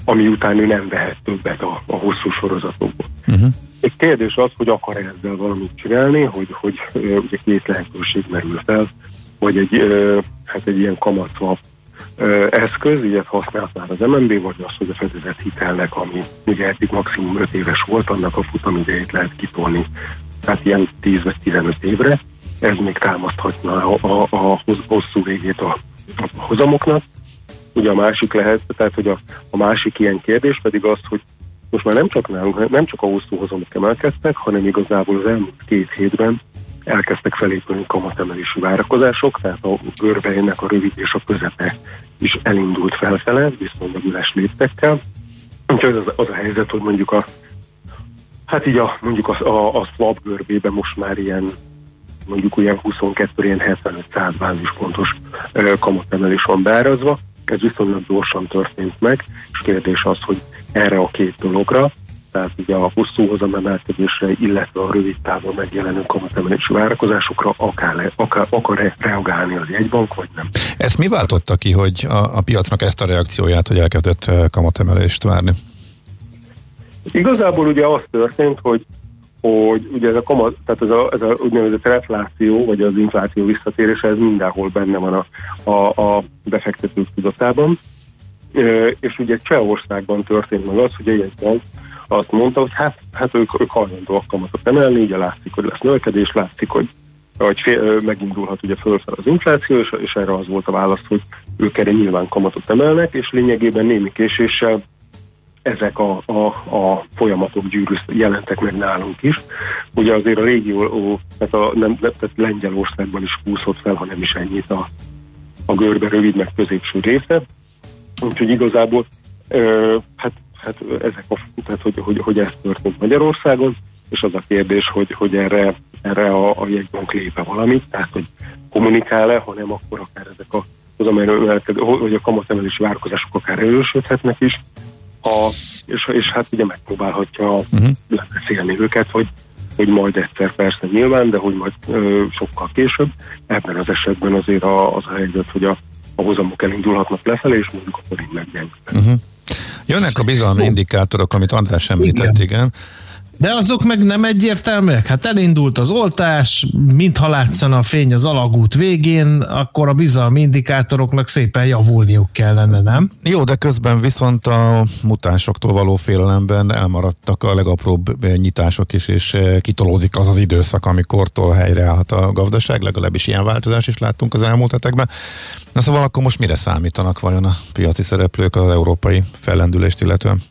ami után ő nem vehet többet a, a hosszú sorozatokból. Uh-huh. Egy kérdés az, hogy akar -e ezzel valamit csinálni, hogy, hogy ugye két lehetőség merül fel, vagy egy, hát egy ilyen kamatszvap eszköz, ilyet használt már az MNB, vagy az, hogy a fedezett hitelnek, ami ugye eddig maximum 5 éves volt, annak a futamidejét lehet kitolni, tehát ilyen 10 vagy 15 évre. Ez még támaszthatna a, a, a hosszú végét a, a hozamoknak. Ugye a másik lehet, tehát hogy a, a másik ilyen kérdés pedig az, hogy most már nem csak nálunk, nem csak a hosszú hozamok emelkedtek, hanem igazából az elmúlt két hétben elkezdtek felépülni kamatemelési várakozások, tehát a görbeinek a rövid és a közepe is elindult felfele, viszonylag üles léptekkel. Úgyhogy az, az a helyzet, hogy mondjuk a Hát így a, mondjuk a, a, a swap görbében most már ilyen mondjuk olyan 22, ilyen 75-100 bázispontos ö, kamatemelés van beárazva. Ez viszonylag gyorsan történt meg, és kérdés az, hogy erre a két dologra, tehát ugye a hosszú hozamemelkedésre, illetve a rövid távon megjelenő kamatemelési várakozásokra akar, akar, akar reagálni az jegybank, vagy nem. Ezt mi váltotta ki, hogy a, a piacnak ezt a reakcióját, hogy elkezdett eh, kamatemelést várni? Igazából ugye az történt, hogy hogy ugye ez a, kamat, tehát ez a, ez a úgynevezett refláció, vagy az infláció visszatérése, ez mindenhol benne van a, a, a befektetők tudatában. E, és ugye Csehországban történt meg az, hogy egy bank azt mondta, hogy hát, hát ők, ők hajlandóak kamatot emelni, ugye látszik, hogy lesz növekedés, látszik, hogy hogy fél, megindulhat ugye fölfel az infláció, és, és erre az volt a válasz, hogy ők erre nyilván kamatot emelnek, és lényegében némi késéssel ezek a, a, a folyamatok gyűrűz, jelentek meg nálunk is. Ugye azért a régió, tehát, a, nem, tehát Lengyelországban is húzott fel, ha nem is ennyit a, a görbe rövid meg középső része. Úgyhogy igazából ö, hát, hát ezek a, tehát hogy, hogy, hogy ez történt Magyarországon, és az a kérdés, hogy, hogy erre, erre a, a jegybank lépe valamit, tehát hogy kommunikál-e, hanem akkor akár ezek a az, amelyről hogy a kamatemelési várakozások akár erősödhetnek is, a, és, és hát ugye megpróbálhatja uh-huh. lebeszélni őket, hogy, hogy majd egyszer persze nyilván, de hogy majd ö, sokkal később. Ebben az esetben azért a, az a helyzet, hogy a, a hozamok elindulhatnak lefelé, és mondjuk a forint meggyengül. Uh-huh. Jönnek a bizalmi indikátorok, amit András említett, igen. igen. De azok meg nem egyértelműek. Hát elindult az oltás, mintha látszana a fény az alagút végén, akkor a bizalmi indikátoroknak szépen javulniuk kellene, nem? Jó, de közben viszont a mutánsoktól való félelemben elmaradtak a legapróbb nyitások is, és kitolódik az az időszak, amikortól helyreállhat a gazdaság, legalábbis ilyen változás is láttunk az elmúlt hetekben. Na szóval akkor most mire számítanak vajon a piaci szereplők az európai fellendülést illetően?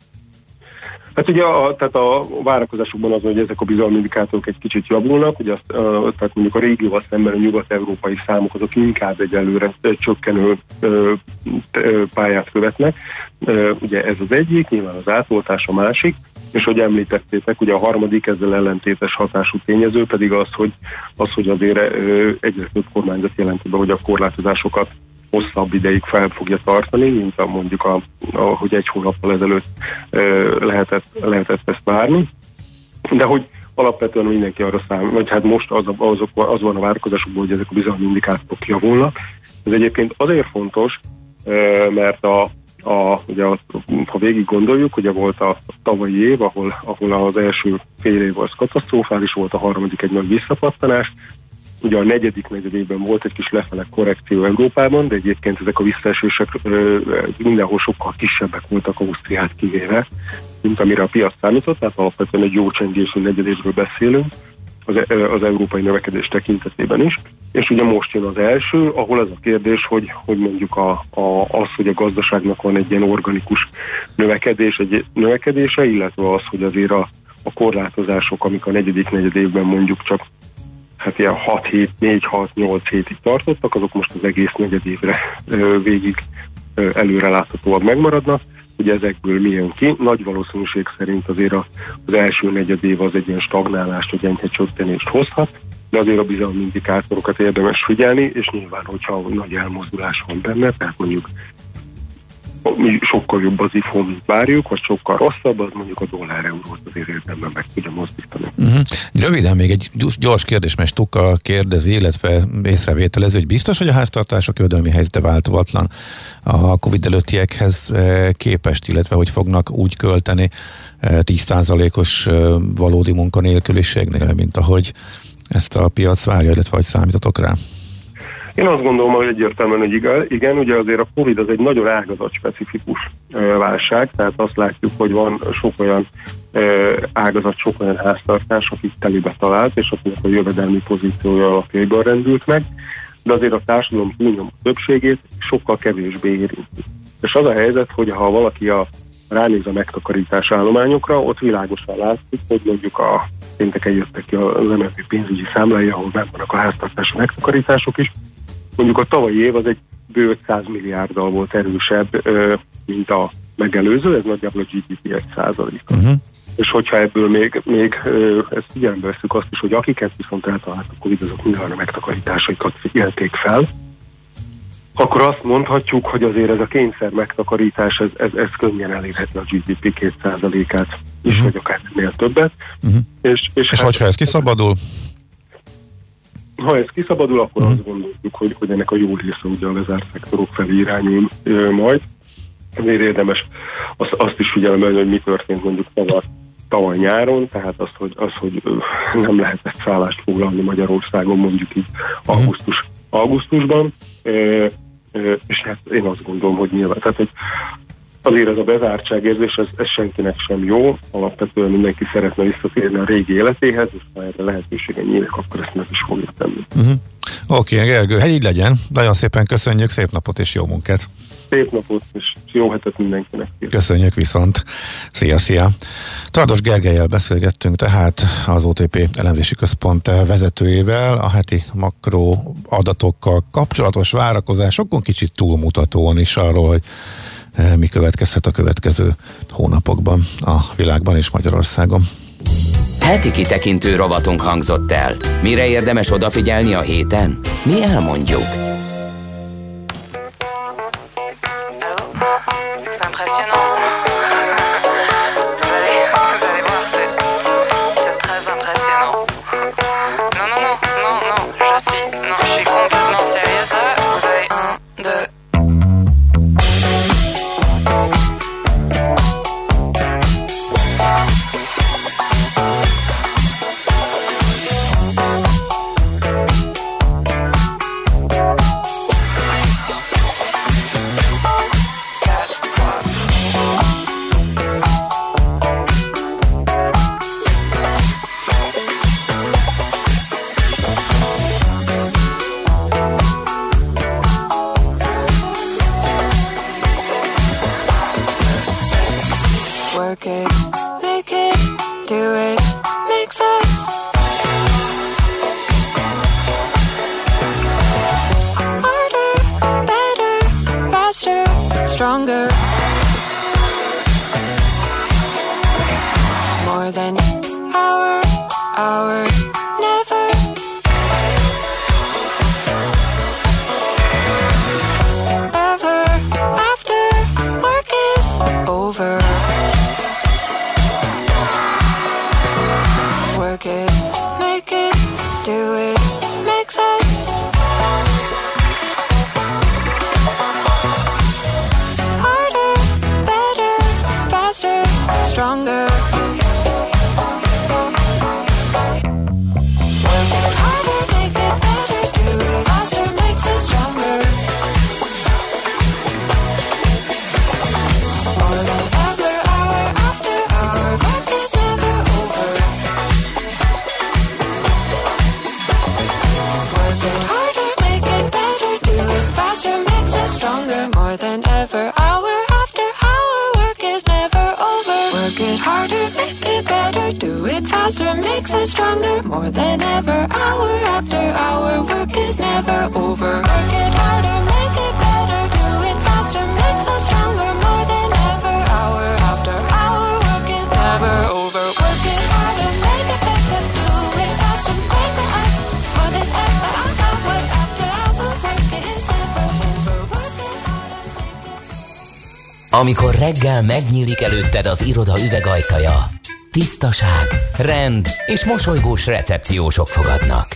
Hát ugye a, tehát a várakozásokban az, hogy ezek a bizalmi indikátorok egy kicsit javulnak, ugye azt, tehát mondjuk a régióval szemben a nyugat-európai számok azok inkább egy előre csökkenő pályát követnek. Ugye ez az egyik, nyilván az átoltás a másik, és hogy említettétek, ugye a harmadik ezzel ellentétes hatású tényező pedig az, hogy, az, hogy azért egyre több kormányzat jelenti be, hogy a korlátozásokat hosszabb ideig fel fogja tartani, mint a, mondjuk, a, a, hogy egy hónappal ezelőtt e, lehetett, lehetett ezt várni. De hogy alapvetően mindenki arra szám, vagy hát most az, azok, az van a várakozásokból, hogy ezek a bizalmi indikátorok javulnak. Ez egyébként azért fontos, e, mert a, a, ugye a, ha végig gondoljuk, ugye volt a tavalyi év, ahol, ahol az első fél év az katasztrofális volt, a harmadik egy nagy visszapattanás, Ugye a negyedik negyedében volt egy kis lefele korrekció Európában, de egyébként ezek a visszaesések mindenhol sokkal kisebbek voltak Ausztriát kivéve, mint amire a piac számított, tehát alapvetően egy jó csengésű negyedésről beszélünk az, az európai növekedés tekintetében is. És ugye most jön az első, ahol az a kérdés, hogy, hogy mondjuk a, a, az, hogy a gazdaságnak van egy ilyen organikus növekedés, egy növekedése, illetve az, hogy azért a, a korlátozások, amik a negyedik negyed évben mondjuk csak hát ilyen 6 hét, 4-6-8 hétig tartottak, azok most az egész negyed évre végig előreláthatóan megmaradnak. Ugye ezekből milyen ki? Nagy valószínűség szerint azért az első negyed év az egy ilyen stagnálást, vagy enyhe csökkenést hozhat, de azért a bizalmi indikátorokat érdemes figyelni, és nyilván, hogyha nagy elmozdulás van benne, tehát mondjuk sokkal jobb az ifó, mint várjuk, vagy sokkal rosszabb, az mondjuk a dollár eurót azért érdemben meg tudja mozdítani. Uh-huh. Röviden még egy gyors kérdés, mert Stuka kérdezi, illetve észrevételező, hogy biztos, hogy a háztartások jövedelmi helyzete változatlan a Covid előttiekhez eh, képest, illetve hogy fognak úgy költeni 10%-os eh, eh, valódi munkanélküliségnél, mint ahogy ezt a piac várja, illetve hogy számítotok rá? Én azt gondolom, hogy egyértelműen, hogy igen, ugye azért a Covid az egy nagyon ágazat specifikus válság, tehát azt látjuk, hogy van sok olyan ágazat, sok olyan háztartás, akik telibe talált, és akinek a jövedelmi pozíciója alapjaiban rendült meg, de azért a társadalom túlnyomó többségét sokkal kevésbé érinti. És az a helyzet, hogy ha valaki a ránéz a megtakarítás állományokra, ott világosan látszik, hogy mondjuk a pénteken jöttek ki az MNP pénzügyi számlái, ahol benne vannak a háztartási megtakarítások is. Mondjuk a tavalyi év az egy bő 500 milliárddal volt erősebb, mint a megelőző, ez nagyjából a GDP 1 százaléka. Uh-huh. És hogyha ebből még, még ezt figyelembe veszük azt is, hogy akiket viszont eltaláltak Covid, azok nyilván a megtakarításaikat figyelték fel, akkor azt mondhatjuk, hogy azért ez a kényszer megtakarítás, ez, ez, ez könnyen elérhetne a GDP 2%-át is, Mhm. vagy akár ennél többet. Uh-huh. És, és, És hogyha ez kiszabadul, ha ez kiszabadul, akkor azt gondoljuk, hogy, hogy ennek a jó része ugye a lezárt szektorok felé irányul majd. Ezért érdemes azt, azt is figyelembe hogy mi történt mondjuk tavaly, tavaly nyáron, tehát az, hogy, az, hogy nem lehetett szállást foglalni Magyarországon mondjuk így augusztus, augusztusban, és hát én azt gondolom, hogy nyilván, tehát hogy azért ez a bezártságérzés, ez, ez senkinek sem jó, alapvetően mindenki szeretne visszatérni a régi életéhez, és ha erre lehetősége nyílik, akkor ezt meg is fogja tenni. uh-huh. oké, okay, Gergő, hát így legyen. Nagyon szépen köszönjük, szép napot és jó munkát. Szép napot, és jó hetet mindenkinek. Köszönjük viszont. Szia, szia. Tardos Gergelyel beszélgettünk tehát az OTP elemzési központ vezetőjével a heti makro adatokkal kapcsolatos várakozásokon kicsit túlmutatóan is arról, hogy mi következhet a következő hónapokban a világban és Magyarországon. Heti kitekintő rovatunk hangzott el. Mire érdemes odafigyelni a héten? Mi elmondjuk. Reggel megnyílik előtted az iroda üvegajtaja, tisztaság, rend és mosolygós recepciósok fogadnak.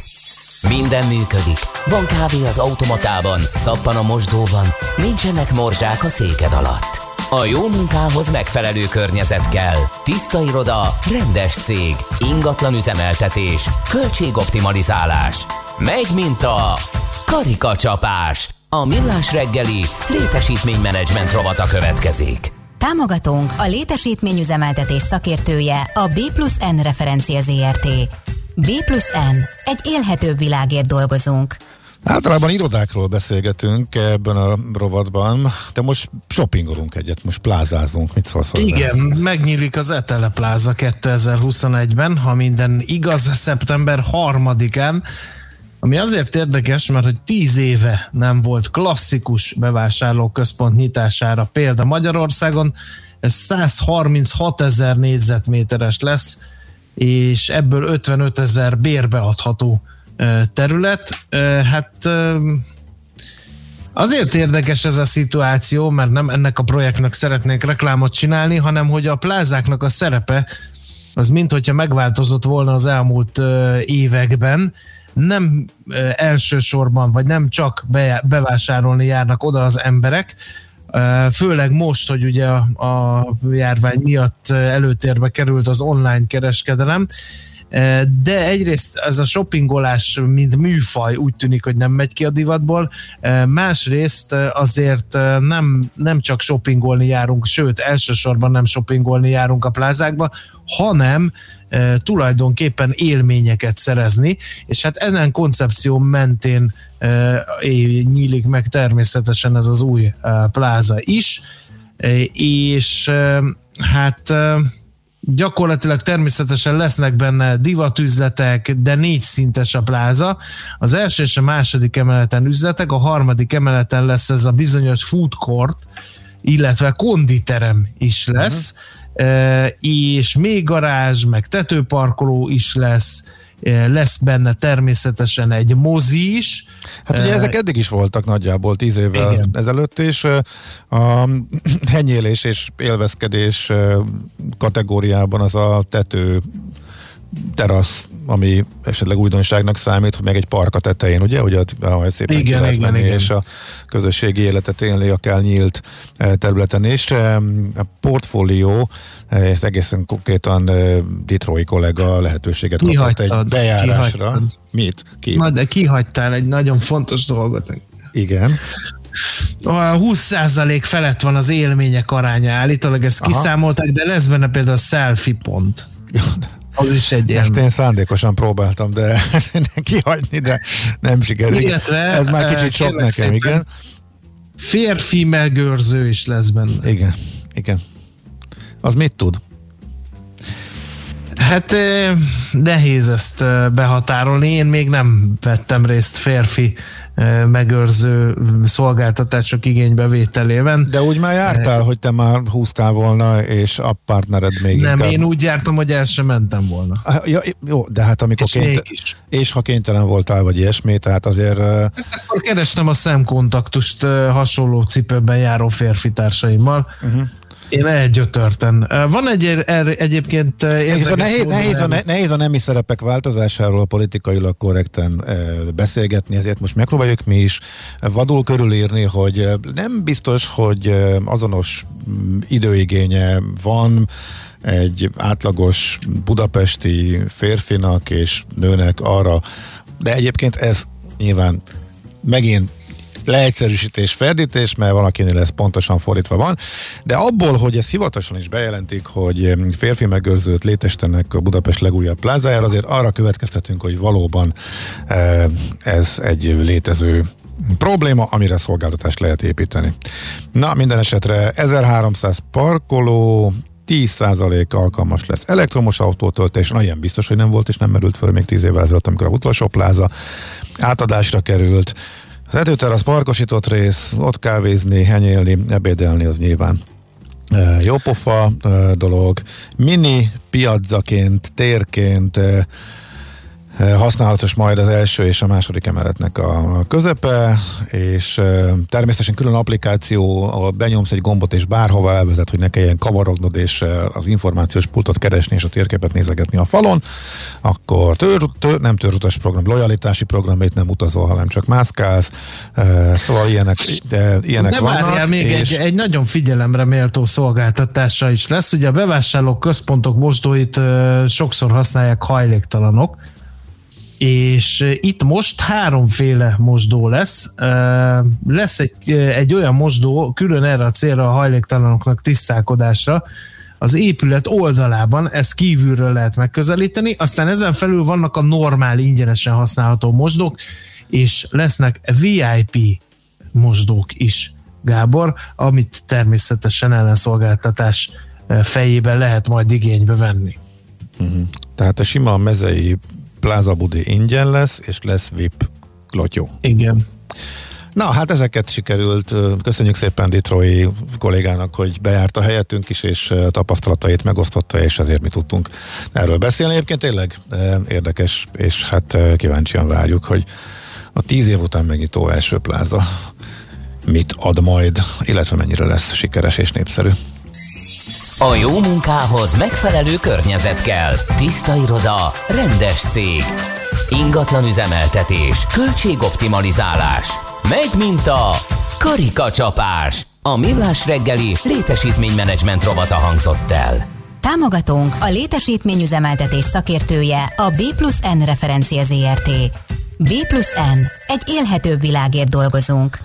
Minden működik, van kávé az automatában, szappan a mosdóban, nincsenek morzsák a széked alatt. A jó munkához megfelelő környezet kell. Tiszta iroda, rendes cég, ingatlan üzemeltetés, költségoptimalizálás. Megy, mint a karikacsapás. A millás reggeli létesítménymenedzsment rovata következik. Támogatónk a létesítményüzemeltetés szakértője a B plusz N referencia ZRT. B plusz N. Egy élhetőbb világért dolgozunk. Általában irodákról beszélgetünk ebben a rovatban, de most shoppingolunk egyet, most plázázunk, mit szólsz hozzá? Igen, megnyílik az Etele Plaza 2021-ben, ha minden igaz, szeptember 3-án, ami azért érdekes, mert hogy 10 éve nem volt klasszikus bevásárlóközpont nyitására példa Magyarországon, ez 136 ezer négyzetméteres lesz, és ebből 55 ezer bérbeadható terület. Hát Azért érdekes ez a szituáció, mert nem ennek a projektnek szeretnék reklámot csinálni, hanem hogy a plázáknak a szerepe az mint hogyha megváltozott volna az elmúlt években, nem elsősorban, vagy nem csak be, bevásárolni járnak oda az emberek, főleg most, hogy ugye a, a járvány miatt előtérbe került az online kereskedelem, de egyrészt ez a shoppingolás, mint műfaj úgy tűnik, hogy nem megy ki a divatból, másrészt azért nem, nem csak shoppingolni járunk, sőt, elsősorban nem shoppingolni járunk a plázákba, hanem tulajdonképpen élményeket szerezni, és hát ennen koncepció mentén nyílik meg természetesen ez az új pláza is, és hát gyakorlatilag természetesen lesznek benne divatüzletek, de négy szintes a pláza. Az első és a második emeleten üzletek, a harmadik emeleten lesz ez a bizonyos food court, illetve konditerem is lesz, uh-huh. és még garázs, meg tetőparkoló is lesz, lesz benne természetesen egy mozi is. Hát ugye E, ezek eddig is voltak nagyjából tíz évvel Igen. ezelőtt, és ö, a henyélés és élvezkedés kategóriában az a tető terasz, ami esetleg újdonságnak számít, hogy meg egy park a tetején, ugye, hogy ott ahol szépen Igen, igen, menni, igen. és a közösségi életet élni akár nyílt eh, területen. Eh, A portfólió eh, egészen konkrétan eh, Detroit kollega lehetőséget kapott egy bejárásra. kihagytad. Mit? Ki? Na, de kihagytál egy nagyon fontos dolgot. Igen. A 20% felett van az élmények aránya állítólag, ezt Aha. kiszámolták, de lesz benne például a selfie pont. Az is egy ilyen. Ezt én szándékosan próbáltam, de kihagyni, de nem sikerült. Illetve, Ez már eh, kicsit sok kérlek nekem, szépen, igen. Férfi megőrző is lesz benne. Igen, igen. Az mit tud? Hát eh, nehéz ezt eh, behatárolni. Én még nem vettem részt férfi eh, megőrző szolgáltatások igénybevételében. De úgy már jártál, hogy te már húztál volna, és a partnered még Nem, inkább. én úgy jártam, hogy el sem mentem volna. Ah, Ja, jó, de hát amikor És mégis. és ha kénytelen voltál, vagy ilyesmi, tehát azért Akkor kerestem a szemkontaktust hasonló cipőben járó férfi társaimmal. Uh-huh. Én egyötörten. Ö, Van egy erre egyébként nehéz, érdekes nehéz, nehéz, a, nehéz a nemi szerepek változásáról politikailag korrekten beszélgetni, ezért most megpróbáljuk mi is vadul körülírni, hogy nem biztos, hogy azonos mm, időigénye van egy átlagos budapesti férfinak és nőnek arra, de egyébként ez nyilván megint leegyszerűsítés, ferdítés, mert valakinél ez pontosan fordítva van, de abból, hogy ezt hivatalosan is bejelentik, hogy em, férfi megőrzőt létestenek a Budapest legújabb plázájára, azért arra következtetünk, hogy valóban eh, ez egy létező probléma, amire szolgáltatást lehet építeni. Na, minden esetre 1300 parkoló, 10% alkalmas lesz elektromos autótöltés, na ilyen biztos, hogy nem volt és nem merült föl még 10 évvel ezelőtt, amikor a utolsó pláza átadásra került. Az parkosított rész, ott kávézni, henyélni, ebédelni az nyilván jópofa dolog. Mini piazzaként, térként használatos majd az első és a második emeletnek a közepe, és e, természetesen külön applikáció, ahol benyomsz egy gombot és bárhova elvezet, hogy ne kelljen kavarognod és e, az információs pultot keresni és a térképet nézegetni a falon, akkor tör, tör, nem törutas program, lojalitási program, itt nem utazol, hanem csak mászkálsz, szóval ilyenek, de, ilyenek De vannak. várjál, még és- egy, egy nagyon figyelemre méltó szolgáltatása is lesz. Ugye a bevásárlók központok mosdóit sokszor használják hajléktalanok, és itt most háromféle mosdó lesz. Lesz egy, egy olyan mosdó külön erre a célra a hajléktalanoknak tisztálkodásra, az épület oldalában, ezt kívülről lehet megközelíteni, aztán ezen felül vannak a normál ingyenesen használható mosdók, és lesznek VIP mosdók is, Gábor, amit természetesen ellenszolgáltatás fejében lehet majd igénybe venni. Uh-huh. Tehát a sima mezei Plaza Budi ingyen lesz, és lesz VIP klotyó. Igen. Na, hát ezeket sikerült. Köszönjük szépen Detroit kollégának, hogy bejárt a helyettünk is, és tapasztalatait megosztotta, és ezért mi tudtunk erről beszélni. Egyébként tényleg érdekes, és hát kíváncsian várjuk, hogy a tíz év után megnyitó első pláza mit ad majd, illetve mennyire lesz sikeres és népszerű. A jó munkához megfelelő környezet kell. Tiszta iroda, rendes cég. Ingatlan üzemeltetés, költségoptimalizálás. Megy mint a karikacsapás. A millás reggeli létesítménymenedzsment rovata hangzott el. Támogatónk a létesítményüzemeltetés szakértője a B plusz N referencia ZRT. B plusz N. Egy élhetőbb világért dolgozunk.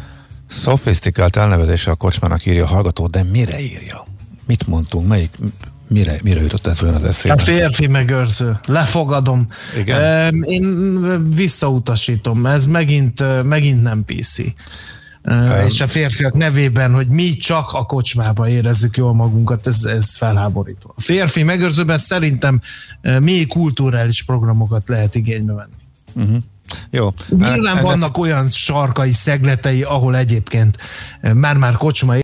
Szofisztikált elnevezése a kocsmának írja a hallgató, de mire írja? Mit mondtunk? Melyik, mire, mire jutott ez olyan az eszébe? A férfi megőrző. Lefogadom. Igen? Én visszautasítom. Ez megint, megint nem PC. Um, és a férfiak nevében, hogy mi csak a kocsmába érezzük jól magunkat, ez, ez felháborító. A férfi megőrzőben szerintem mély kulturális programokat lehet igénybe venni. Uh-huh. Jó. Nyilván Hát, vannak olyan sarkai, szegletei, ahol egyébként már-már kocsma